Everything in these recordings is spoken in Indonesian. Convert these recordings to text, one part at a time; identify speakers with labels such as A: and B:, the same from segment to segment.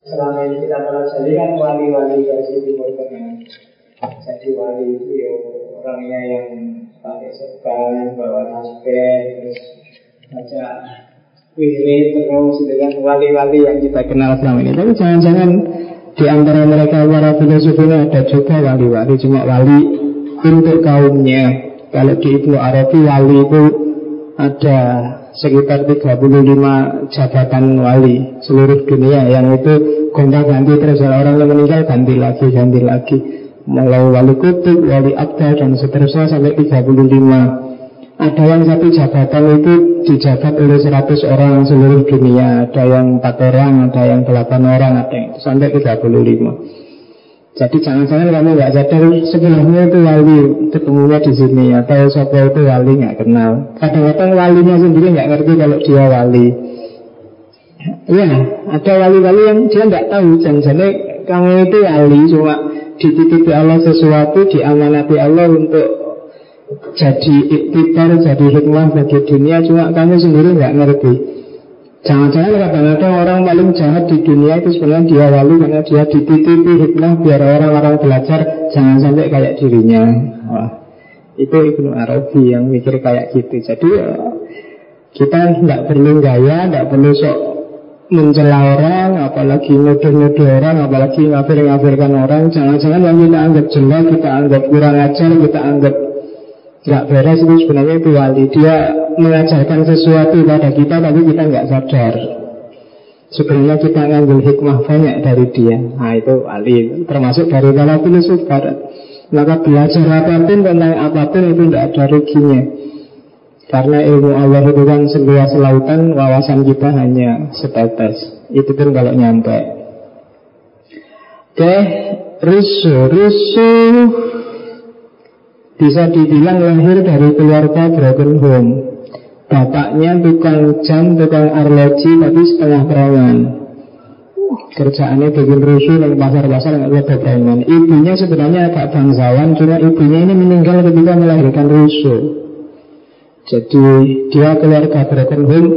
A: selama ini kita pelajari kan wali-wali versi Timur Tengah. Jadi wali itu ya orangnya yang pakai serban, bawa tasbih, terus baca wirid terus dengan wali-wali yang kita kenal selama ini. Tapi jangan-jangan di antara mereka para filosof ini ada juga wali-wali, cuma wali untuk kaumnya. Kalau di Ibnu Arabi wali itu ada sekitar 35 jabatan wali seluruh dunia yang itu gonta ganti terus orang yang meninggal ganti lagi ganti lagi. Mulai wali kutub, wali abdal dan seterusnya sampai 35 ada yang satu jabatan itu dijabat oleh 100 orang seluruh dunia. Ada yang 4 orang, ada yang 8 orang, ada yang sampai 35 jadi jangan-jangan kamu nggak sadar sebelumnya itu wali ketemunya di sini atau siapa itu wali nggak kenal. Kadang-kadang walinya sendiri nggak ngerti kalau dia wali. Iya, ada wali-wali yang dia nggak tahu. Jangan-jangan kamu itu wali cuma dititipi Allah sesuatu, diamanati Allah untuk jadi iktibar, jadi hikmah bagi dunia, cuma kamu sendiri nggak ngerti. Jangan-jangan kadang-kadang orang paling jahat di dunia itu sebenarnya dia wali karena dia dititipi hikmah biar orang-orang belajar jangan sampai kayak dirinya. Wah, itu Ibnu Arabi yang mikir kayak gitu. Jadi ya, kita nggak perlu gaya, nggak perlu sok mencela orang, apalagi nuduh-nuduh orang, apalagi ngafir-ngafirkan orang. Jangan-jangan yang kita anggap jelek, kita anggap kurang ajar, kita anggap nggak beres itu sebenarnya itu wali. Dia mengajarkan sesuatu pada kita tapi kita nggak sadar. Sebenarnya kita ngambil hikmah banyak dari dia. Nah itu wali termasuk dari para filsuf barat maka belajar apa pun tentang apa pun itu tidak ada ruginya. Karena ilmu Allah itu kan seluas lautan wawasan kita hanya setetes itu pun kalau nyampe. Oke Rusu Rusu bisa dibilang lahir dari keluarga broken home Bapaknya tukang jam, tukang arloji, tapi setengah perawan. Kerjaannya bikin rusuh dan pasar-pasar nggak ada perangan. Ibunya sebenarnya agak bangsawan, cuma ibunya ini meninggal ketika melahirkan rusuh. Jadi dia keluarga broken home,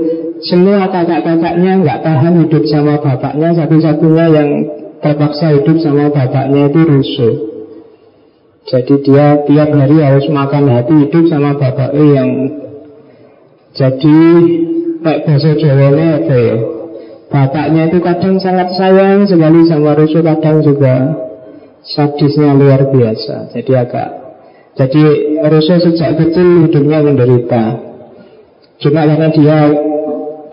A: semua kakak-kakaknya nggak tahan hidup sama bapaknya, satu-satunya yang terpaksa hidup sama bapaknya itu rusuh. Jadi dia tiap hari harus makan hati hidup sama bapaknya yang jadi kayak bahasa Jawa apa ya. Bapaknya itu kadang sangat sayang sekali sama Rusu Kadang juga sadisnya luar biasa. Jadi agak Jadi Rusu sejak kecil hidupnya menderita. Cuma karena dia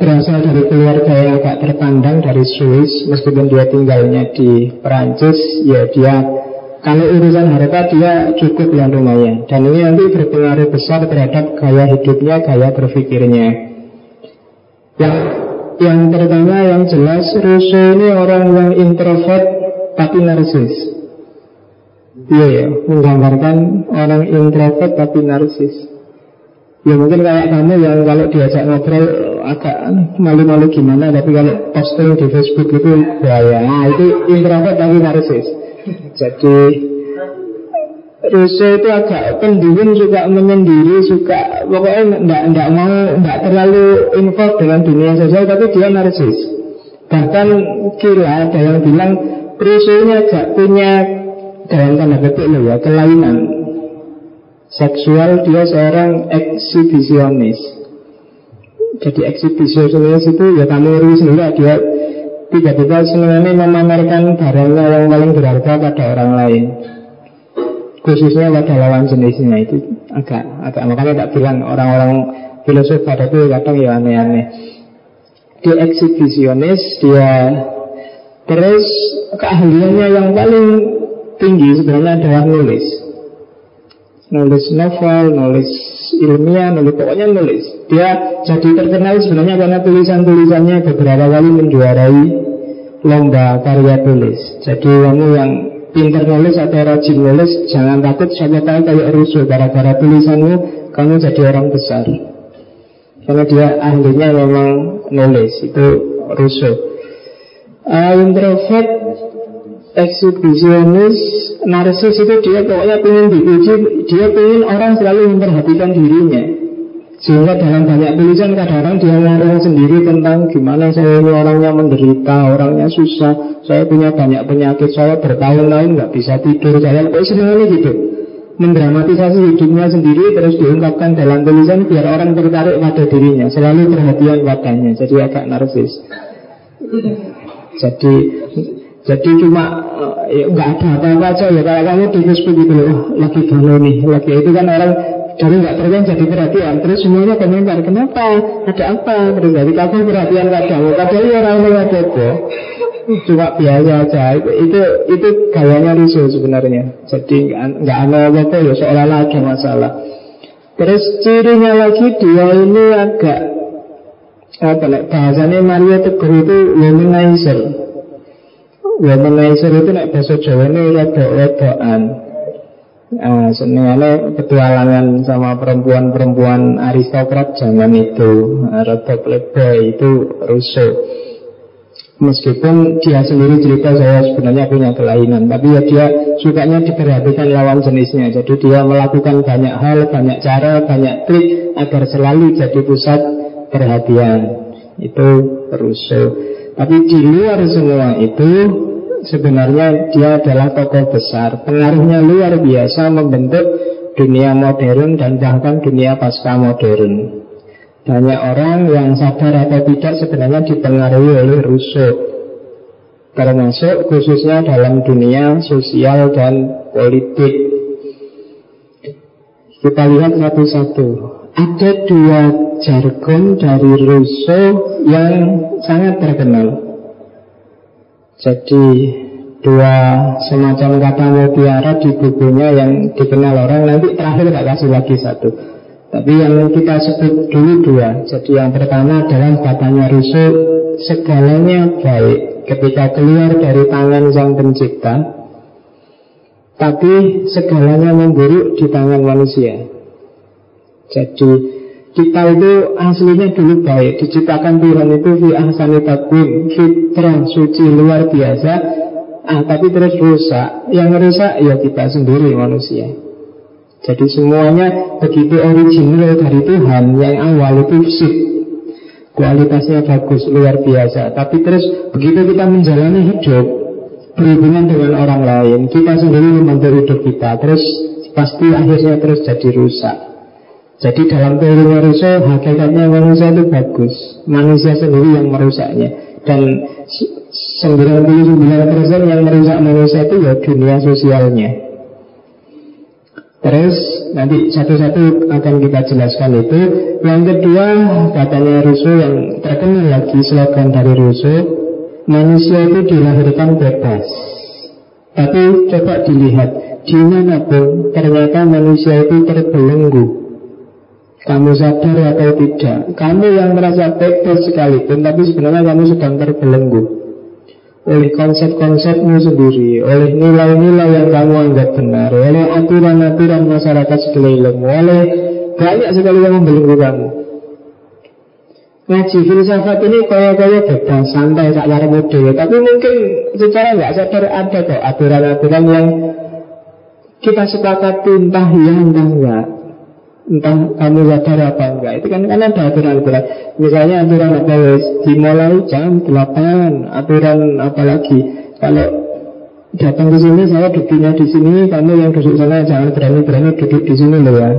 A: berasal dari keluarga yang agak terpandang dari Swiss Meskipun dia tinggalnya di Perancis Ya dia kalau urusan harta dia cukup yang lumayan. Dan ini nanti berpengaruh besar terhadap gaya hidupnya, gaya berpikirnya. Yang, yang pertama yang jelas Rousseau ini orang yang introvert tapi narsis. Iya ya, menggambarkan orang introvert tapi narsis. Ya mungkin kayak kamu yang kalau diajak ngobrol agak malu-malu gimana Tapi kalau posting di Facebook itu bahaya. Nah itu introvert tapi narsis jadi Rusia itu agak pendiam juga menyendiri suka pokoknya enggak enggak mau enggak terlalu involved dengan dunia sosial tapi dia narsis. Bahkan kira ada yang bilang Rusia ini agak punya dalam tanda petik loh ya kelainan. Seksual dia seorang eksibisionis. Jadi eksibisionis itu ya kamu sendiri dia tiba-tiba sebenarnya memamerkan barangnya yang paling berharga pada orang lain. Khususnya pada lawan jenisnya. Itu agak agak makanya tak bilang orang-orang filosof pada itu kadang ya aneh-aneh. Dia eksibisionis dia terus keahliannya yang paling tinggi sebenarnya adalah nulis. Nulis novel nulis ilmiah nulis pokoknya nulis. Dia jadi terkenal sebenarnya karena tulisan-tulisannya beberapa kali menjuarai lomba karya tulis. Jadi kamu yang pintar nulis atau rajin nulis jangan takut siapa tahu kayak rusuh. Gara-gara tulisanmu kamu jadi orang besar. Karena dia ahlinya memang nulis itu rusuh. Uh, introvert eksibisionis narsis itu dia pokoknya pengen dipuji dia pengen orang selalu memperhatikan dirinya Sehingga dalam banyak tulisan kadang-kadang dia ngomong sendiri tentang gimana saya ini orangnya menderita, orangnya susah, saya punya banyak penyakit, saya bertahun-tahun nggak bisa tidur, saya kok senang gitu. Mendramatisasi hidupnya sendiri terus diungkapkan dalam tulisan biar orang tertarik pada dirinya, selalu perhatian padanya, jadi agak narsis. Jadi jadi cuma eh, ya nggak ada apa-apa aja ya kayak kamu di Facebook gitu loh, lagi galau nih, lagi itu kan orang dari nggak perhatian jadi perhatian. Terus semuanya komentar kenapa? Ada apa? Terus dari kamu perhatian kamu padahal ya orang lain ada cuma biasa aja. Itu itu, itu gayanya rusuh sebenarnya. Jadi nggak aneh apa ya seolah-olah masalah. Terus cirinya lagi dia ini agak apa nih bahasanya Maria Teguh itu womanizer. Womanizer itu nek bahasa Jawa ini wedok-wedokan uh, petualangan sama perempuan-perempuan aristokrat zaman itu uh, itu rusuh. Meskipun dia sendiri cerita saya sebenarnya punya kelainan Tapi ya dia sukanya diperhatikan lawan jenisnya. Jadi dia melakukan banyak hal, banyak cara, banyak trik Agar selalu jadi pusat perhatian. Itu rusuh. Tapi di luar semua itu sebenarnya dia adalah tokoh besar. Pengaruhnya luar biasa membentuk dunia modern dan bahkan dunia pasca modern. Banyak orang yang sadar atau tidak sebenarnya dipengaruhi oleh Rousseau. Termasuk khususnya dalam dunia sosial dan politik. Kita lihat satu-satu. Ada dua jargon dari Rousseau yang sangat terkenal. Jadi dua semacam kata mutiara di bukunya yang dikenal orang nanti terakhir tak kasih lagi satu. Tapi yang kita sebut dulu dua. Jadi yang pertama adalah katanya Russo segalanya baik ketika keluar dari tangan sang pencipta. Tapi segalanya memburuk di tangan manusia. Jadi kita itu aslinya dulu baik. Diciptakan Tuhan itu fi ahsani takwim Fitrah suci luar biasa. Ah, Tapi terus rusak. Yang rusak ya kita sendiri manusia. Jadi semuanya begitu original dari Tuhan Yang awal itu sip Kualitasnya bagus, luar biasa. Tapi terus begitu kita menjalani hidup Berhubungan dengan orang lain Kita sendiri membantu hidup kita Terus pasti akhirnya terus jadi rusak jadi dalam teori manusia hakikatnya manusia itu bagus. Manusia sendiri yang merusaknya. Dan 99% yang merusak manusia itu ya dunia sosialnya. Terus nanti satu-satu akan kita jelaskan itu. Yang kedua katanya Rousseau yang terkenal lagi slogan dari Rousseau Manusia itu dilahirkan bebas. Tapi coba dilihat Di mana pun ternyata manusia itu terbelenggu kamu sadar atau tidak? Kamu yang merasa bebas sekalipun Tapi sebenarnya kamu sedang terbelenggu. Oleh konsep-konsepmu sendiri Oleh nilai-nilai yang kamu anggap benar Oleh aturan-aturan masyarakat sekelilingmu Oleh banyak sekali yang membelenggu kamu. Ngaji filsafat ini kaya-kaya bebas Santai saklar mode Tapi mungkin secara nggak sadar ada kok Aturan-aturan yang kita sepakati entah ya entah enggak entah kamu sadar apa enggak. Itu kan kan ada aturan-aturan. Misalnya aturan apa dimulai jam 8 aturan apa lagi? Kalau datang ke sini saya duduknya di sini kamu yang duduk sana jangan berani-berani duduk di sini loh ya.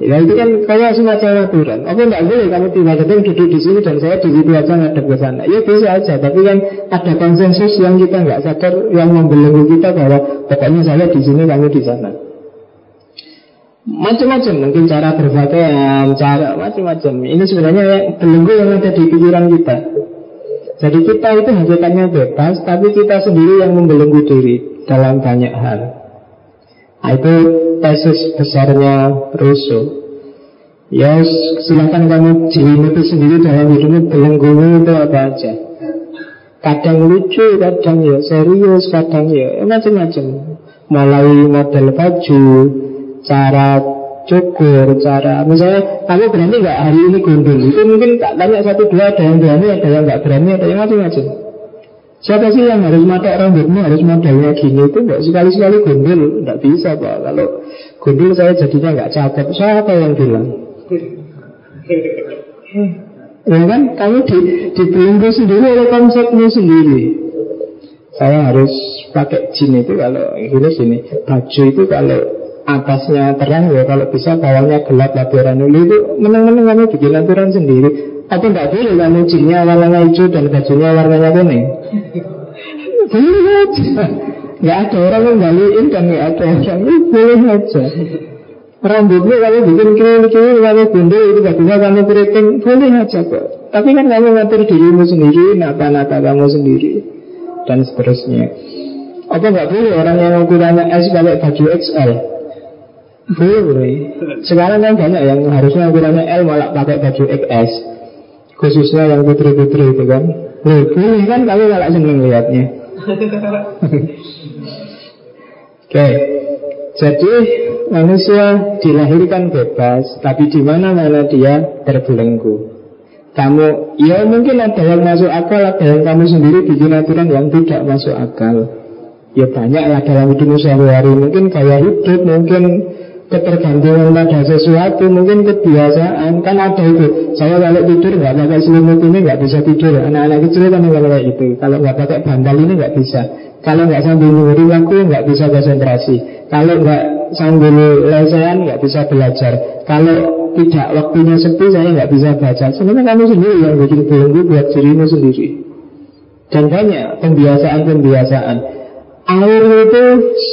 A: Ya itu kan kayak semacam aturan. Apa enggak boleh kamu tiba-tiba duduk di sini dan saya di situ aja ngadep ke sana. Ya bisa aja tapi kan ada konsensus yang kita nggak sadar yang membelenggu kita bahwa pokoknya saya di sini kamu di sana Macam-macam mungkin cara berpakaian, cara macam-macam. Ini sebenarnya belenggu yang ada di pikiran kita. Jadi kita itu hakikatnya bebas, tapi kita sendiri yang membelenggu diri dalam banyak hal. Nah, itu tesis besarnya Rousseau. Ya silahkan kamu jelimuti sendiri dalam hidupmu belenggu itu apa aja. Kadang lucu, kadang ya serius, kadang ya macam-macam. Mulai model baju, cara cukur, cara misalnya kamu berani nggak hari ini gundul itu mungkin tak tanya satu dua ada yang berani, ada yang nggak berani, ada yang macam-macam. Siapa sih yang harus mata rambutmu harus modelnya gini itu nggak sekali-sekali gundul, nggak bisa pak. Kalau gundul saya jadinya nggak cakep. Siapa yang bilang?
B: Ya kan, kamu di, dibelenggu sendiri oleh konsepnya sendiri. Saya harus pakai jin itu kalau ini sini. Baju itu kalau atasnya terang ya kalau bisa bawahnya gelap laporan dulu itu menang-menang kamu bikin aturan sendiri. Atau nggak boleh kamu jinnya warnanya hijau dan bajunya warnanya kuning. Boleh aja. Nggak ada orang yang balikin dan nggak ada orang itu boleh aja. Rambutnya kamu bikin kiri-kiri kamu gundul itu bisa kamu keriting boleh aja kok. Tapi kan kamu ngatur dirimu sendiri nata-nata kamu sendiri dan seterusnya. Apa nggak boleh orang yang ukurannya S pakai baju XL boleh. Sekarang kan banyak yang harusnya ukurannya L malah pakai baju XS. Khususnya yang putri-putri itu kan. Loh, boleh kan kamu malah seneng lihatnya. Oke. Jadi manusia dilahirkan bebas, tapi di mana-mana dia terbelenggu. Kamu, ya mungkin ada yang masuk akal, ada yang kamu sendiri bikin aturan yang tidak masuk akal. Ya banyak lah dalam hidup sehari-hari. Mungkin gaya hidup, mungkin ketergantungan pada sesuatu mungkin kebiasaan. Kan ada itu saya kalau tidur nggak pakai selimut ini nggak bisa tidur. Anak-anak kecil kan nggak kayak itu kalau nggak pakai bantal ini nggak bisa. Kalau nggak sambil nunggu waktu nggak bisa konsentrasi. Kalau nggak sambil lesehan nggak bisa belajar. Kalau tidak waktunya sepi saya nggak bisa baca. Sebenarnya kamu sendiri yang bikin belenggu buat dirimu sendiri. Dan banyak pembiasaan-pembiasaan Air itu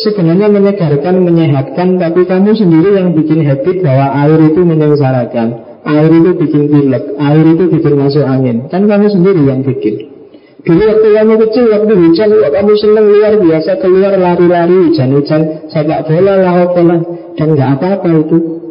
B: sebenarnya menyegarkan, menyehatkan Tapi kamu sendiri yang bikin habit bahwa air itu menyengsarakan. Air itu bikin pilek, air itu bikin masuk angin. Kan kamu sendiri yang bikin. Dulu waktu kamu kecil, waktu hujan Kamu seneng luar biasa keluar lari-lari Hujan-hujan, sepak bola lah, Dan nggak apa-apa itu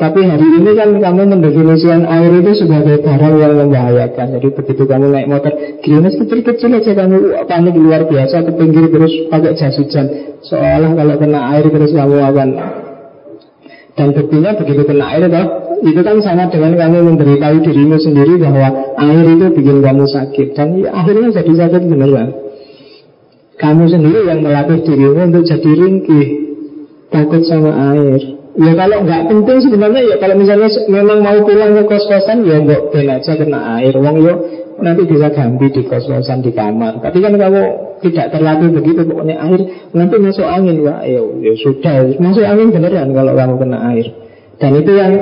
B: tapi hari ini kan kamu mendefinisikan air itu sebagai barang yang membahayakan. Jadi begitu kamu naik motor, gerimis kecil-kecil aja kamu panik luar biasa ke pinggir terus pakai jas hujan. Seolah kalau kena air terus kamu akan dan buktinya begitu kena air toh, itu kan sama dengan kamu memberitahu dirimu sendiri bahwa air itu bikin kamu sakit dan ya, akhirnya jadi sakit beneran. Kamu sendiri yang melatih dirimu untuk jadi ringkih, takut sama air. Ya kalau nggak penting sebenarnya ya kalau misalnya memang mau pulang ke kos-kosan ya nggak ben aja kena air wong yo nanti bisa ganti di kos-kosan di kamar. Tapi kan kamu tidak terlatih begitu pokoknya air nanti masuk angin ya ya, ya sudah masuk angin beneran kalau kamu kena air. Dan itu yang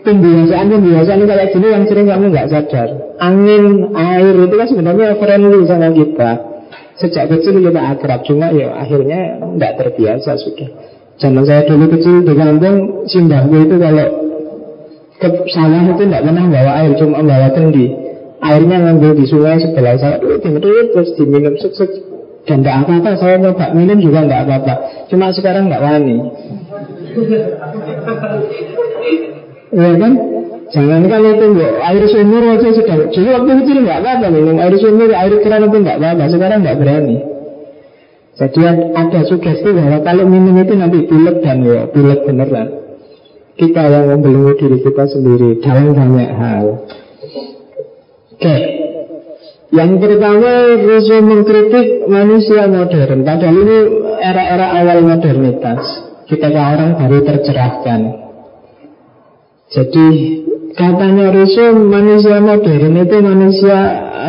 B: pembiasaan pembiasaan kayak gini yang sering kamu nggak sadar. Angin air itu kan sebenarnya friendly sama kita. Sejak kecil kita akrab cuma ya akhirnya nggak terbiasa sudah. Zaman saya dulu kecil di kampung Simbahku itu kalau ke sawah itu tidak pernah bawa air Cuma bawa kendi Airnya ngambil di sungai sebelah saya Itu terus diminum suk -suk. Dan tidak apa-apa Saya nyoba minum juga tidak apa-apa Cuma sekarang tidak wani Iya kan Jangan kan itu enggak air sumur aja sudah. Jadi waktu kecil nggak apa-apa minum air sumur, air keran itu nggak apa-apa. Sekarang nggak berani. Jadi ada sugesti bahwa kalau minum itu nanti pilek dan ya pilek beneran. Kita yang membelenggu diri kita sendiri dalam banyak hal. Oke. Yang pertama Rousseau mengkritik manusia modern. Padahal ini era-era awal modernitas. Kita orang baru tercerahkan. Jadi katanya Rousseau manusia modern itu manusia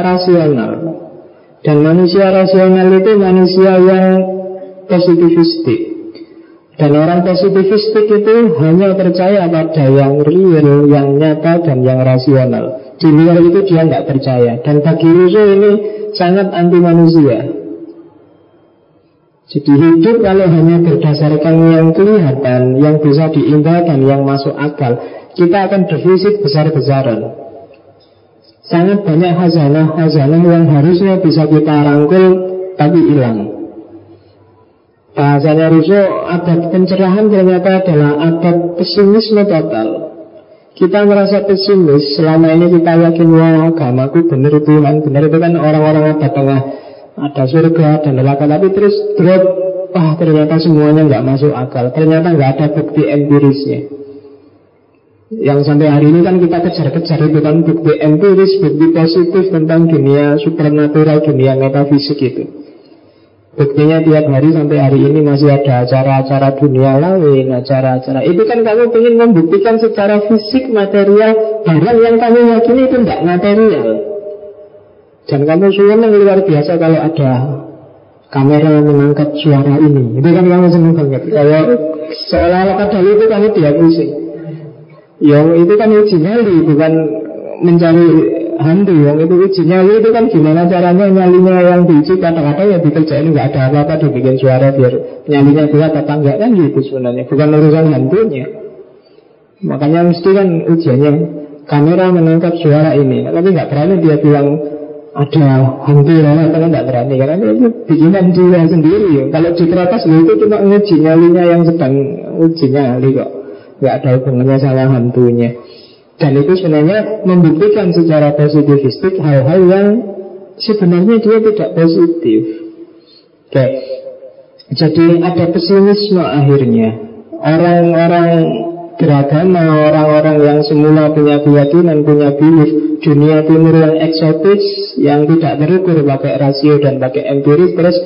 B: rasional. Dan manusia rasional itu manusia yang positivistik. Dan orang positivistik itu hanya percaya pada yang real, yang nyata, dan yang rasional. Di luar itu dia tidak percaya. Dan bagi Rousseau ini sangat anti manusia. Jadi hidup kalau hanya berdasarkan yang kelihatan, yang bisa diimbau dan yang masuk akal, kita akan defisit besar-besaran. Sangat banyak hazanah-hazanah yang harusnya bisa kita rangkul tapi hilang. Bahasanya Russo, adat pencerahan ternyata adalah adat pesimisme total. Kita merasa pesimis selama ini kita yakin wah agamaku benar Tuhan benar itu kan orang-orang ada tengah. Ada surga dan neraka. Tapi terus drop. Wah ternyata semuanya nggak masuk akal. Ternyata nggak ada bukti empirisnya yang sampai hari ini kan kita kejar-kejar itu kan bukti empiris, bukti positif tentang dunia supernatural, dunia metafisik itu. Buktinya tiap hari sampai hari ini masih ada acara-acara dunia lain, acara-acara itu kan kamu ingin membuktikan secara fisik material barang yang kamu yakini itu tidak material. Dan kamu yang luar biasa kalau ada kamera mengangkat suara ini. Itu kan kamu senang banget. Kalau seolah-olah kadang itu kamu dia pusing. Yang itu kan uji nyali, bukan mencari hantu. Yang itu uji nyali itu kan gimana caranya nyalinya yang diuji kata-kata ya dikerjain nggak ada apa-apa dibikin suara biar nyalinya kuat apa enggak kan gitu sebenarnya. Bukan urusan hantunya. Makanya mesti kan ujiannya kamera menangkap suara ini. Tapi nggak berani dia bilang ada hantu lewat karena nggak berani. Karena itu bikinan dia sendiri. Kalau di kertas itu cuma uji nyalinya yang sedang uji nyali kok nggak ada hubungannya sama hantunya dan itu sebenarnya membuktikan secara positivistik hal-hal yang sebenarnya dia tidak positif. Oke. Jadi ada pesimisme akhirnya. Orang-orang beragama, orang-orang yang semula punya keyakinan, punya belief dunia timur yang eksotis, yang tidak terukur pakai rasio dan pakai empiris, terus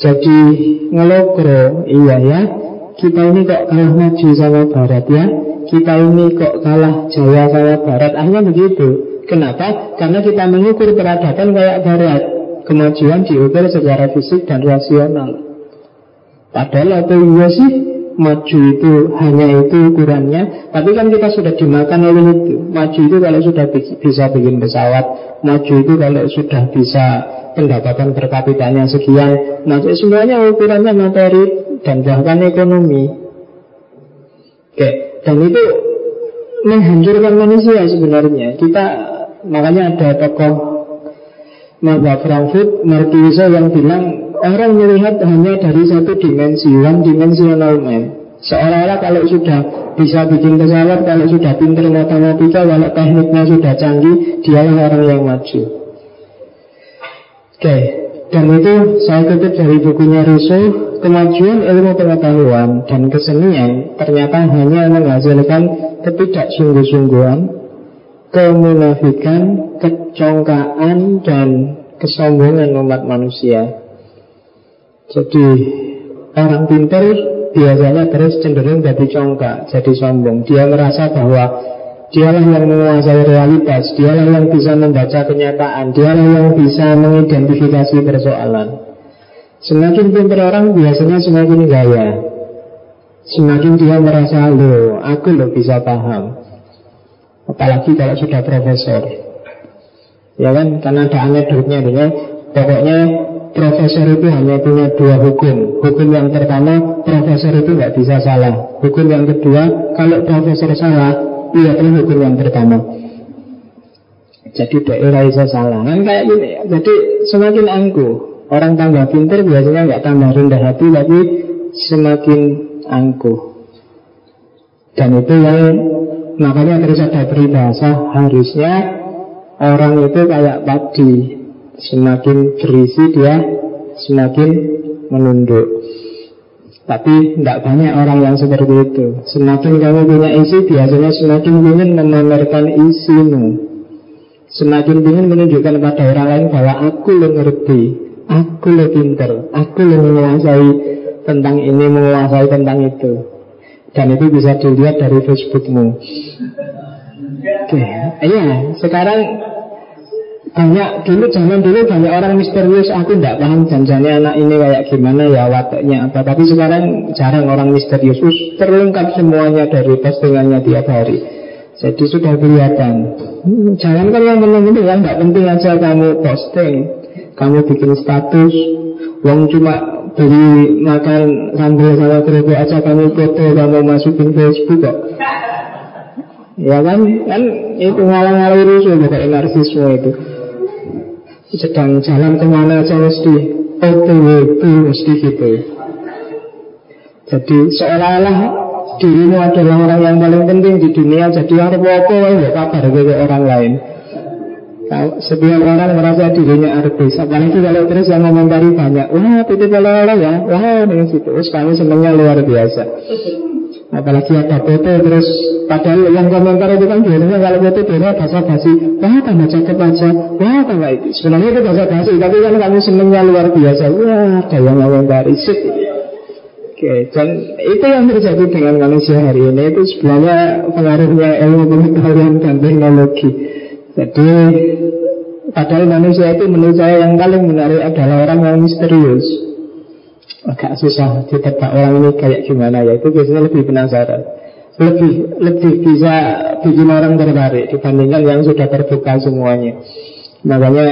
B: jadi ngelokro, iya ya, kita ini kok kalah maju sama barat ya, kita ini kok kalah Jawa sama Barat. Akhirnya begitu. Kenapa? Karena kita mengukur peradaban kayak Barat. Kemajuan diukur secara fisik dan rasional. Padahal apa iya sih? Maju itu hanya itu ukurannya. Tapi kan kita sudah dimakan oleh itu. Maju itu kalau sudah bisa bikin pesawat. Maju itu kalau sudah bisa pendapatan per kapitanya sekian. Nah semuanya ukurannya materi dan bahkan ekonomi Oke, dan itu menghancurkan manusia sebenarnya. Kita makanya ada tokoh Maba Frankfurt, Marcuse yang bilang orang melihat hanya dari satu dimensi, one dimensional man. Seolah-olah kalau sudah bisa bikin pesawat, kalau sudah pintar matematika, kalau tekniknya sudah canggih, dialah orang yang maju. Oke, dan itu saya kutip dari bukunya Rousseau Kemajuan ilmu pengetahuan dan kesenian Ternyata hanya menghasilkan ketidaksungguh-sungguhan Kemunafikan, kecongkaan dan kesombongan umat manusia. Jadi orang pintar biasanya terus cenderung jadi congkak, jadi sombong. Dia merasa bahwa Dialah yang menguasai realitas Dialah yang bisa membaca kenyataan Dialah yang bisa mengidentifikasi persoalan Semakin pintar orang biasanya semakin gaya. Semakin dia merasa Loh, aku loh bisa paham. Apalagi kalau sudah profesor. Ya kan, karena ada anekdotnya dia Pokoknya profesor itu hanya punya dua hukum. Hukum yang pertama, profesor itu nggak bisa salah. Hukum yang kedua, kalau profesor salah Iya itu hukum yang pertama. Jadi daerah bisa salah. Kan kayak gini ya Jadi semakin angkuh Orang tambah pinter biasanya nggak tambah rendah hati Tapi semakin angkuh. Dan itu yang Makanya terus ada peribahasa Harusnya Orang itu kayak padi. Semakin berisi dia Semakin menunduk. Tapi tidak banyak orang yang seperti itu. Semakin kamu punya isi Biasanya semakin ingin memamerkan isimu. Semakin ingin menunjukkan pada orang lain Bahwa aku lo ngerti Aku lo pinter. Aku lo menguasai tentang ini Menguasai tentang itu. Dan itu bisa dilihat dari Facebookmu. Oke, iya. Sekarang banyak dulu zaman dulu banyak orang misterius. Aku tidak paham janjanya anak ini kayak gimana ya wataknya apa. Tapi sekarang jarang orang misterius. Us, terlengkap semuanya dari postingannya tiap hari jadi sudah kelihatan. Hmm, jangan kan yang penting yang nggak penting aja kamu posting kamu bikin status. Uang cuma beli makan sambal sama kerupuk aja kamu foto kamu masukin Facebook kok. Ya kan, kan itu ngalang-ngalang rusuh pokoknya narsisme itu. Sedang jalan ke mana aja mesti OTW itu mesti gitu. Jadi seolah-olah dirimu adalah orang yang paling penting di dunia jadi apa-apa ya kabar ke orang lain setiap orang merasa dirinya artis Apalagi kalau terus yang komentari banyak. Wah itu kalau ya. Wah dengan situ kami senangnya luar biasa. Apalagi ada foto terus. Padahal yang komentar itu kan biasanya kalau foto biasanya bahasa basi Wah tambah cakep aja. Wah tambah itu. Sebenarnya itu bahasa basi Tapi kan kamu senengnya luar biasa. Wah ada yang komentari Oke, dan itu yang terjadi dengan manusia hari ini. Itu sebenarnya pengaruhnya ilmu pengetahuan dan teknologi. Jadi padahal manusia itu menurut saya yang paling menarik adalah orang yang misterius. Agak susah ditebak orang ini kayak gimana ya. Itu biasanya lebih penasaran. Lebih lebih bisa bikin orang tertarik dibandingkan yang sudah terbuka semuanya. Makanya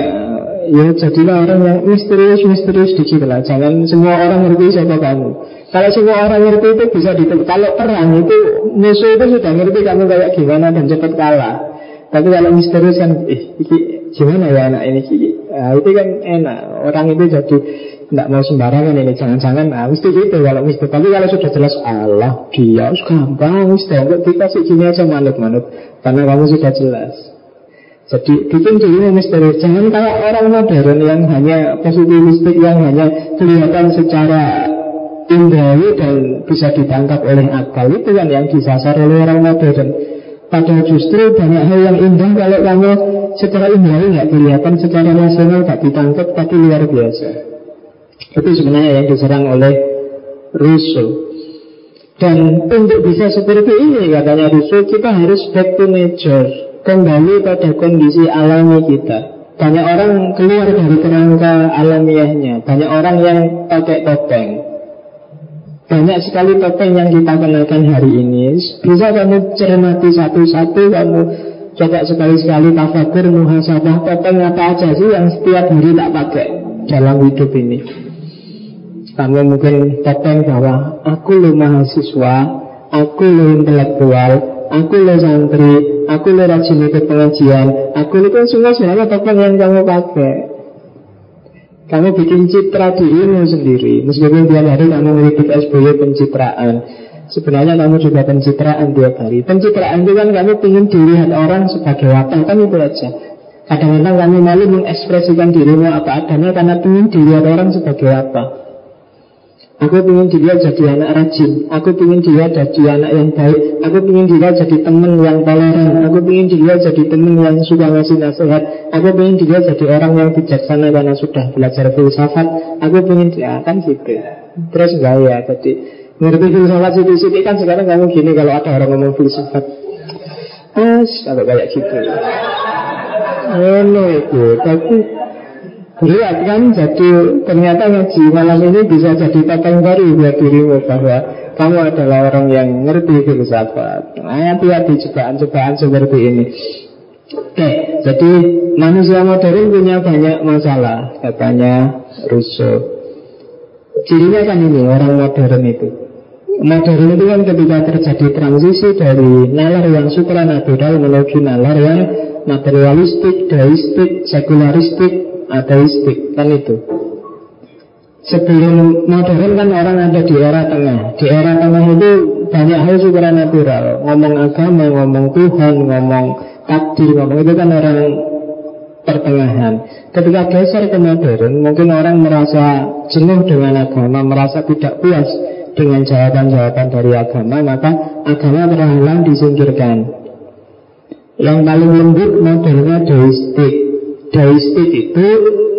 B: ya jadilah orang yang misterius misterius dikit lah jangan semua orang ngerti siapa kamu. Kalau semua orang ngerti itu bisa ditebak. Kalau perang itu musuh itu sudah ngerti kamu kayak gimana dan cepat kalah tapi kalau misterius kan eh, gimana ya anak ini? Nah, itu kan enak. Orang itu jadi tidak mau sembarangan ini. Jangan-jangan nah, mesti gitu. Kalau mesti Tapi kalau sudah jelas Allah dia gampang mesti Untuk dikasih gini aja manut-manut? Karena kamu sudah jelas. Jadi bikin dirimu misteri Jangan kayak orang modern yang hanya positivistik Yang hanya kelihatan secara indrawi Dan bisa ditangkap oleh akal. Itu kan yang disasar oleh orang modern Padahal justru banyak hal yang indah Kalau kamu secara indrawi nggak kelihatan Secara rasional nggak ditangkap Tapi luar biasa itu sebenarnya yang diserang oleh Rousseau. Dan untuk bisa seperti ini katanya Rousseau kita harus back to nature, kembali pada kondisi alami kita. Banyak orang keluar dari kerangka alamiahnya, banyak orang yang pakai topeng. Banyak sekali topeng yang kita kenakan hari ini. Bisa kamu cermati satu-satu, kamu coba sekali-sekali tafakur, muhasabah, topeng apa aja sih yang setiap hari tak pakai dalam hidup ini. Kamu mungkin topeng bahwa aku lo mahasiswa, aku lo intelektual, aku lo santri, aku lo rajin ikut pengajian, aku lo kan semua sebenarnya topeng yang kamu pakai. Kamu bikin citra dirimu sendiri. Meskipun tiap hari kamu mengikuti SBY pencitraan Sebenarnya kamu juga pencitraan tiap hari. Pencitraan itu kan kamu ingin dilihat orang sebagai apa Kan itu aja. Kadang-kadang kamu malu mengekspresikan dirimu apa adanya Karena ingin dilihat orang sebagai apa Aku ingin dia jadi anak rajin. Aku ingin dia jadi anak yang baik. Aku ingin dia jadi teman yang toleran. Aku ingin dia jadi teman yang suka ngasih nasihat. Aku ingin dia jadi orang yang bijaksana Karena sudah belajar filsafat. Aku ingin dia kan gitu. Terus gaya jadi Ngerti filsafat sidik-sidik kan sekarang kamu gini Kalau ada orang ngomong filsafat. As, kalau kayak gitu. Ini itu Tapi Lihat kan jadi ternyata ngaji malam ini bisa jadi topeng baru buat dirimu bahwa kamu adalah orang yang ngerti filsafat. Hati-hati cobaan-cobaan seperti ini. Oke, jadi manusia modern punya banyak masalah, katanya Rousseau. Cirinya kan ini orang modern itu. Modern itu kan ketika terjadi transisi dari nalar yang supranatural menuju nalar yang materialistik, deistik, sekularistik, ateistik kan itu. Sebelum modern kan orang ada di era tengah. Di era tengah itu banyak hal supernatural. Ngomong agama, ngomong Tuhan, ngomong takdir Ngomong itu kan orang pertengahan. Ketika geser ke modern Mungkin orang merasa jenuh dengan agama Merasa tidak puas dengan jawaban-jawaban dari agama Maka agama perlahan disingkirkan. Yang paling lembut modelnya deistik Deistik itu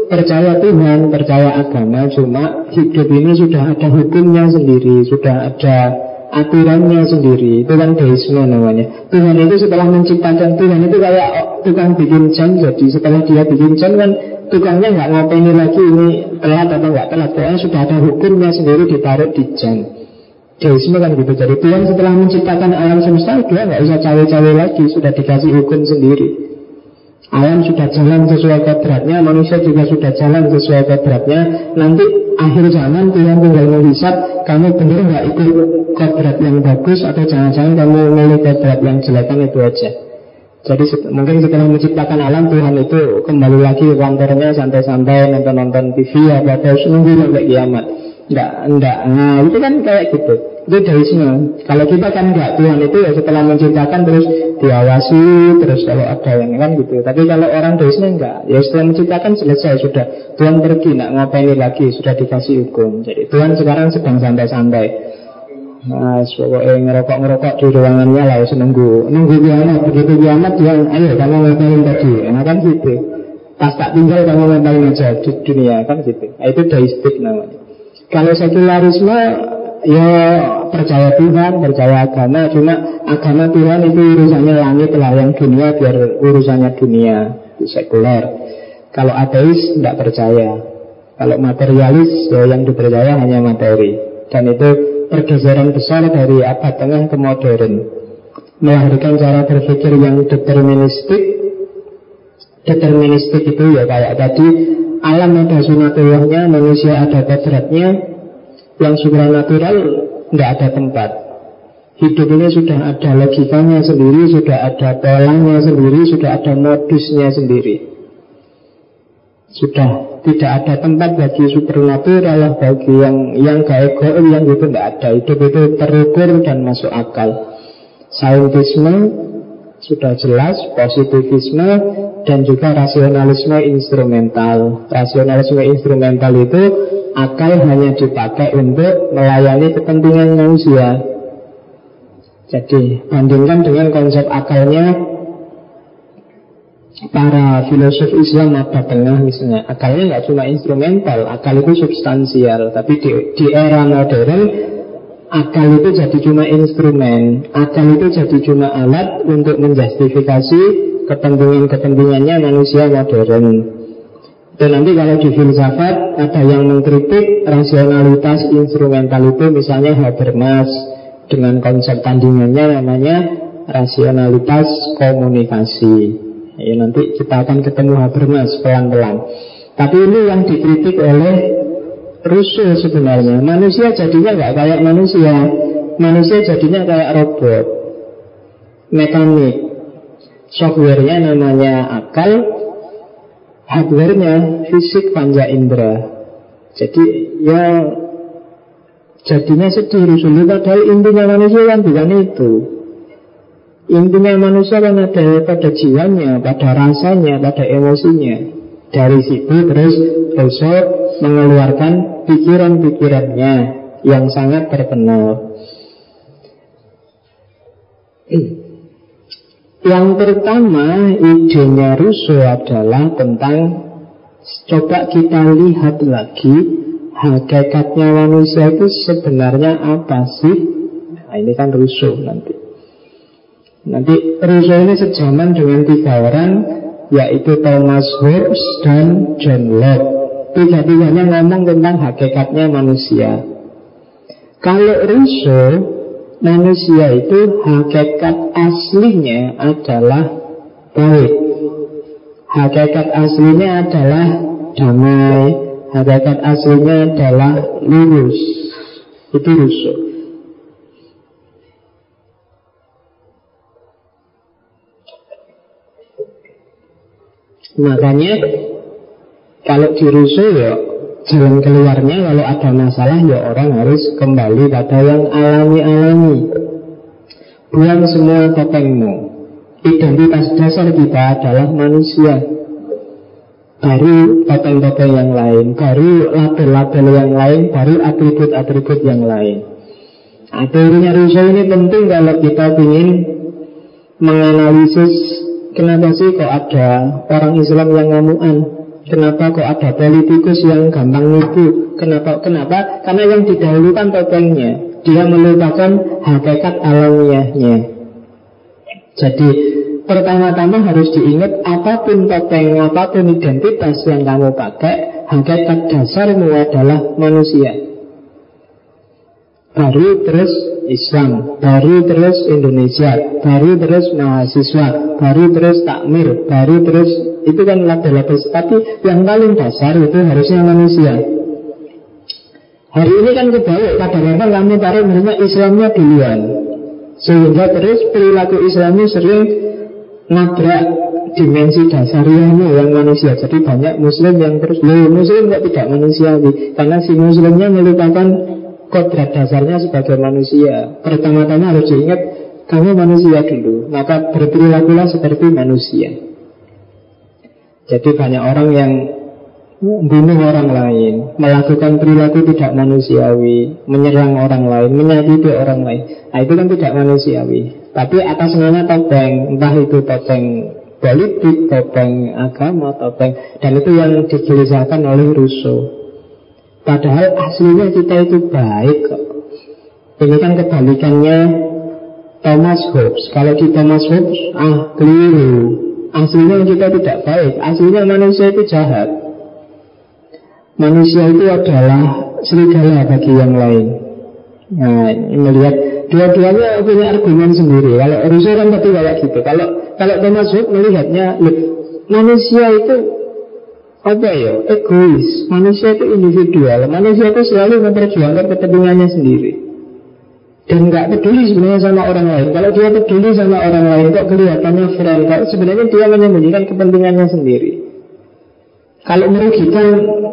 B: percaya Tuhan, percaya agama, cuma hidup ini sudah ada hukumnya sendiri, sudah ada aturannya sendiri. Itu kan deisme namanya. Tuhan itu setelah menciptakan Tuhan itu kayak tukang bikin jam, jadi setelah dia bikin jam kan tukangnya nggak ngapain lagi ini telat atau nggak telat. Pokoknya sudah ada hukumnya sendiri ditaruh di jam. Deisme kan gitu. Jadi Tuhan setelah menciptakan alam semesta dia nggak usah cawe-cawe lagi, sudah dikasih hukum sendiri. Alam sudah jalan sesuai kodratnya Manusia juga sudah jalan sesuai kodratnya Nanti akhir zaman Tuhan tinggal menghisap Kamu benar nggak ikut kodrat yang bagus Atau jangan-jangan kamu milih kodrat yang jelek kan itu aja jadi mungkin setelah menciptakan alam Tuhan itu kembali lagi ke kantornya santai-santai nonton-nonton TV apa terus nunggu sampai kiamat. Enggak, enggak. Nah, itu kan kayak gitu. Itu deisme. Kalau kita kan enggak Tuhan itu ya setelah menciptakan terus diawasi terus kalau ada yang kan gitu. Tapi kalau orang deisme enggak. Ya setelah menciptakan selesai sudah. Tuhan pergi enggak ngapain lagi sudah dikasih hukum. Jadi Tuhan sekarang sedang santai-santai. Nah, pokoknya ngerokok-ngerokok di ruangannya lah senenggu Nunggu kiamat, begitu kiamat dia Ayo kamu ngapain tadi, nah kan gitu Pas tak tinggal kamu ngapain aja di dunia, kan gitu nah, Itu deistik namanya Kalau sekularisme Ya percaya Tuhan, percaya agama Cuma agama Tuhan itu urusannya langit lah Yang dunia biar urusannya dunia sekuler. Kalau ateis tidak percaya. Kalau materialis ya yang dipercaya hanya materi. Dan itu pergeseran besar dari abad tengah ke modern. Melahirkan cara berpikir yang deterministik. Deterministik itu ya kayak tadi alam ada sunatullahnya manusia ada kodratnya yang supranatural tidak ada tempat. Hidup ini sudah ada logikanya sendiri sudah ada polanya sendiri sudah ada modusnya sendiri. Sudah tidak ada tempat bagi supernatural bagi yang yang gaib yang itu tidak ada. Hidup itu terukur dan masuk akal. Saintisme sudah jelas positivisme dan juga rasionalisme instrumental. Rasionalisme instrumental itu akal hanya dipakai untuk melayani kepentingan manusia. Jadi bandingkan dengan konsep akalnya para filosof Islam abad tengah misalnya. Akalnya nggak cuma instrumental akal itu substansial. Tapi di, di era modern akal itu jadi cuma instrumen. Akal itu jadi cuma alat untuk menjustifikasi kepentingan-kepentingannya manusia modern dan nanti kalau di filsafat ada yang mengkritik rasionalitas instrumental itu misalnya Habermas dengan konsep tandingannya namanya rasionalitas komunikasi Ya, nanti kita akan ketemu Habermas pelan-pelan. Tapi ini yang dikritik oleh Rusuh sebenarnya. Manusia jadinya nggak kayak manusia. Manusia jadinya kayak robot, mekanik. Softwarenya namanya akal, hardwarenya fisik panca indera. Jadi ya jadinya sedih Rusuh. Padahal intinya manusia kan bukan itu. Intinya manusia kan ada pada jiwanya, pada rasanya, pada emosinya. Dari situ terus Rousseau mengeluarkan pikiran-pikirannya yang sangat terkenal. Yang pertama idenya Rousseau adalah tentang Coba kita lihat lagi Hakikatnya manusia itu sebenarnya apa sih? Nah ini kan Rousseau nanti. Nanti Rousseau ini sejaman dengan tiga orang Yaitu Thomas Hobbes dan John Locke. Tiga-tiganya ngomong tentang hakikatnya manusia. Kalau Rousseau Manusia itu hakikat aslinya adalah baik Hakikat aslinya adalah damai. Hakikat aslinya adalah lurus. Itu Rousseau Makanya kalau di Rusuh ya jalan keluarnya kalau ada masalah ya orang harus kembali pada yang alami-alami. Buang semua topengmu. Identitas dasar kita adalah manusia. Baru topeng-topeng yang lain, baru label-label yang lain, baru atribut-atribut yang lain. Nah, teorinya ini penting kalau kita ingin menganalisis Kenapa sih kok ada orang Islam yang ngamuan? Kenapa kok ada politikus yang gampang nipu? Kenapa? Kenapa? Karena yang didahulukan topengnya. Dia melupakan hakikat alamiahnya. Jadi pertama-tama harus diingat apa pun topeng, apa pun identitas yang kamu pakai, hakikat dasarmu adalah manusia. Baru terus Islam, baru terus Indonesia, baru terus mahasiswa, baru terus takmir, baru terus itu kan label-label. Tapi yang paling dasar itu harusnya manusia. Hari ini kan kebalik, kadang-kadang kamu taruh misalnya Islamnya duluan. Sehingga terus perilaku Islamnya sering nabrak dimensi dasarnya yang manusia. Jadi banyak Muslim yang terus, loh Muslim kok tidak manusiawi? Karena si Muslimnya melupakan kodrat dasarnya sebagai manusia Pertama-tama harus diingat Kamu manusia dulu Maka berperilakulah seperti manusia Jadi banyak orang yang Bunuh orang lain Melakukan perilaku tidak manusiawi Menyerang orang lain Menyakiti orang lain. Nah itu kan tidak manusiawi. Tapi atas nama topeng Entah itu topeng politik Topeng agama Topeng Dan itu yang digelisahkan oleh Rousseau Padahal aslinya kita itu baik kok. Ini kan kebalikannya Thomas Hobbes. Kalau di Thomas Hobbes Ah keliru Aslinya kita tidak baik Aslinya manusia itu jahat Manusia itu adalah serigala bagi yang lain Nah, melihat dua-duanya punya argumen sendiri. Kalau Rousseau kan tadi kayak gitu. Kalau kalau Thomas Hobbes melihatnya, manusia itu apa ya? Egois. Manusia itu individual. Manusia itu selalu memperjuangkan kepentingannya sendiri. Dan nggak peduli sebenarnya sama orang lain. Kalau dia peduli sama orang lain Kok kelihatannya friend Kalau sebenarnya dia menyembunyikan kepentingannya sendiri? Kalau merugikan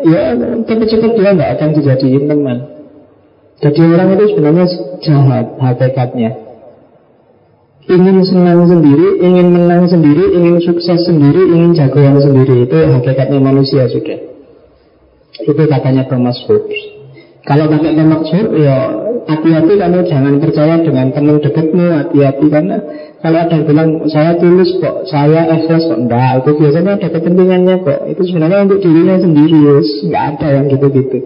B: Ya cepat-cepat dia nggak akan dijadiin teman. Jadi orang itu sebenarnya jahat Hakikatnya. Ingin senang sendiri, ingin menang sendiri, ingin sukses sendiri, ingin jagoan sendiri Itu hakikatnya manusia sudah. Itu katanya Thomas Hobbes. Kalau pakai maksud ya hati-hati kamu jangan percaya dengan teman dekatmu hati-hati. Karena kalau ada yang bilang saya tulus kok saya ikhlas kok. Enggak itu biasanya ada kepentingannya kok. Itu sebenarnya untuk dirinya sendiri nggak ada yang gitu-gitu.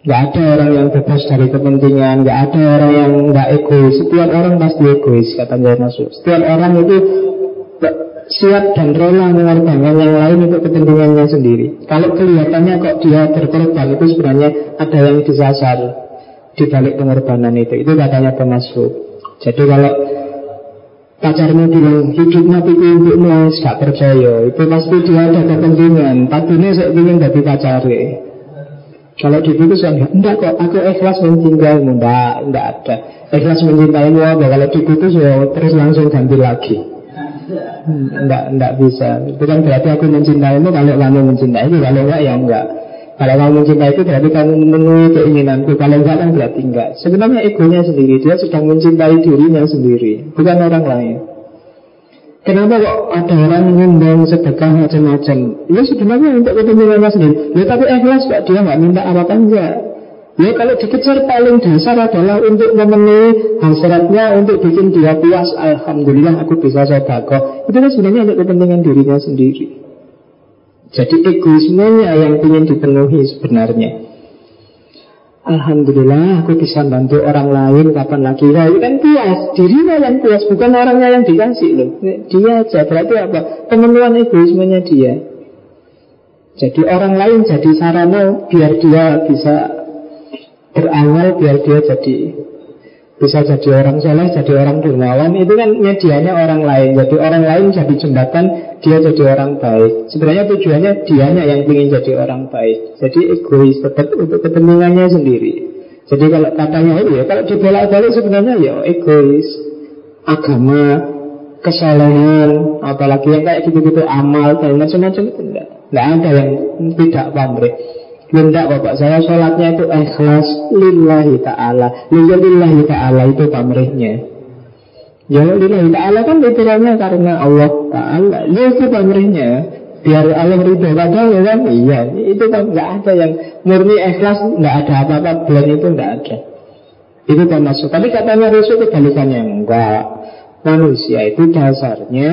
B: Nggak ada orang yang bebas dari kepentingan. Nggak ada orang yang nggak egois. Setiap orang pasti egois kata masuk setiap orang itu siap dan rela mengorbankan yang lain untuk kepentingannya sendiri. Kalau kelihatannya kok dia berkorban itu sebenarnya ada yang disasar di balik pengorbanan itu. Itu katanya pemasuk. Jadi kalau pacarmu bilang hidup mati untuk nulis gak percaya. Itu pasti dia ada kepentingan. Tadinya saya ingin jadi pacare. Kalau diputus kan enggak kok aku ikhlas mencintai enggak enggak ada. Ikhlas mencintaimu apa? Kalau diputus ya terus langsung ganti lagi. Enggak, enggak bisa. Bukan berarti aku mencintaimu Kalau kamu mencintai itu Kalau enggak ya enggak Kalau kamu mencintai itu berarti kamu memenuhi keinginanku Kalau enggak kan berarti enggak Sebenarnya egonya sendiri Dia sedang mencintai dirinya sendiri Bukan orang lain Kenapa kok ada orang nyumbang sedekah macam-macam? Ya sebenarnya untuk kepentingannya sendiri. Ya tapi ikhlas kok dia nggak minta apa-apa enggak. Ya kalau dikejar paling dasar adalah untuk memenuhi hasratnya untuk bikin dia puas. Alhamdulillah aku bisa sodako. Itu kan sebenarnya untuk kepentingan dirinya sendiri. Jadi egoismenya yang ingin dipenuhi sebenarnya. Alhamdulillah aku bisa bantu orang lain kapan lagi. Wah itu kan puas. Dirinya yang puas bukan orangnya yang dikasih loh. Dia aja berarti apa? Pemenuhan egoismenya dia. Jadi orang lain jadi sarana Biar dia bisa berawal biar dia jadi bisa jadi orang soleh, jadi orang dermawan. Itu kan medianya orang lain. Jadi orang lain jadi jembatan, dia jadi orang baik. Sebenarnya tujuannya dianya yang ingin jadi orang baik. Jadi egois tetap untuk kepentingannya sendiri. Jadi kalau katanya itu ya, kalau dibolak-balik sebenarnya ya egois, agama, kesalahan, apalagi yang kayak gitu-gitu amal dan macam-macam itu enggak. Enggak ada yang tidak pamrih. Tidak Bapak, saya sholatnya itu ikhlas lillahi ta'ala Lillahi ta'ala itu pamrihnya Ya lillahi ta'ala kan literalnya karena Allah ta'ala. Ya itu pamrihnya Biar Allah ridho padahal ya kan? Iya, itu kan nggak ada yang murni ikhlas nggak ada apa-apa Bulan itu nggak ada. Itu termasuk Tapi katanya Rasul kebalikannya Enggak. Manusia itu dasarnya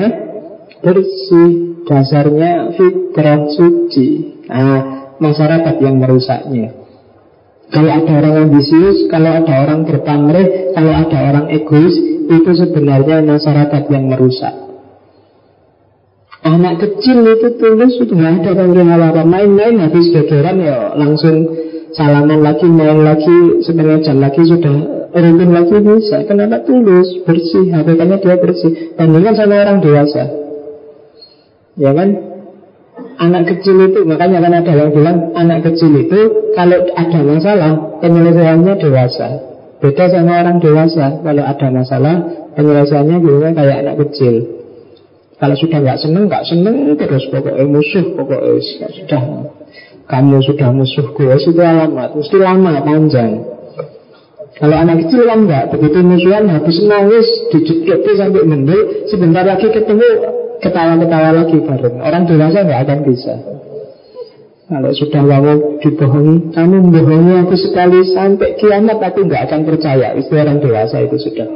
B: bersih Dasarnya fitrah suci. Nah masyarakat yang merusaknya. Kalau ada orang ambisius, kalau ada orang berpamrih, kalau ada orang egois, itu sebenarnya masyarakat yang merusak. Anak kecil itu tulus sudah ada panggilan apa main-main habis gegeran ya langsung salaman lagi main lagi setengah jam lagi sudah rukun lagi bisa. Kenapa tulus bersih? Hakikatnya dia bersih. Bandingkan sama orang dewasa, ya kan? Anak kecil itu, makanya kan ada yang bilang Anak kecil itu kalau ada masalah Penyelesaiannya dewasa Beda sama orang dewasa. Kalau ada masalah Penyelesaiannya biasanya kayak anak kecil. Kalau sudah nggak seneng, nggak seneng Terus. Pokoknya musuh Pokoknya sudah. Kamu sudah musuh gue Itu alamat, mesti lama, panjang. Kalau anak kecil kan enggak Begitu musuhan habis nangis Dijejepi sampai mendel Sebentar lagi ketemu ketawa-ketawa lagi bareng. Orang dewasa nggak akan bisa. Kalau sudah kamu dibohongi, kamu membohongi aku sekali sampai kiamat aku nggak akan percaya. Itu orang dewasa itu sudah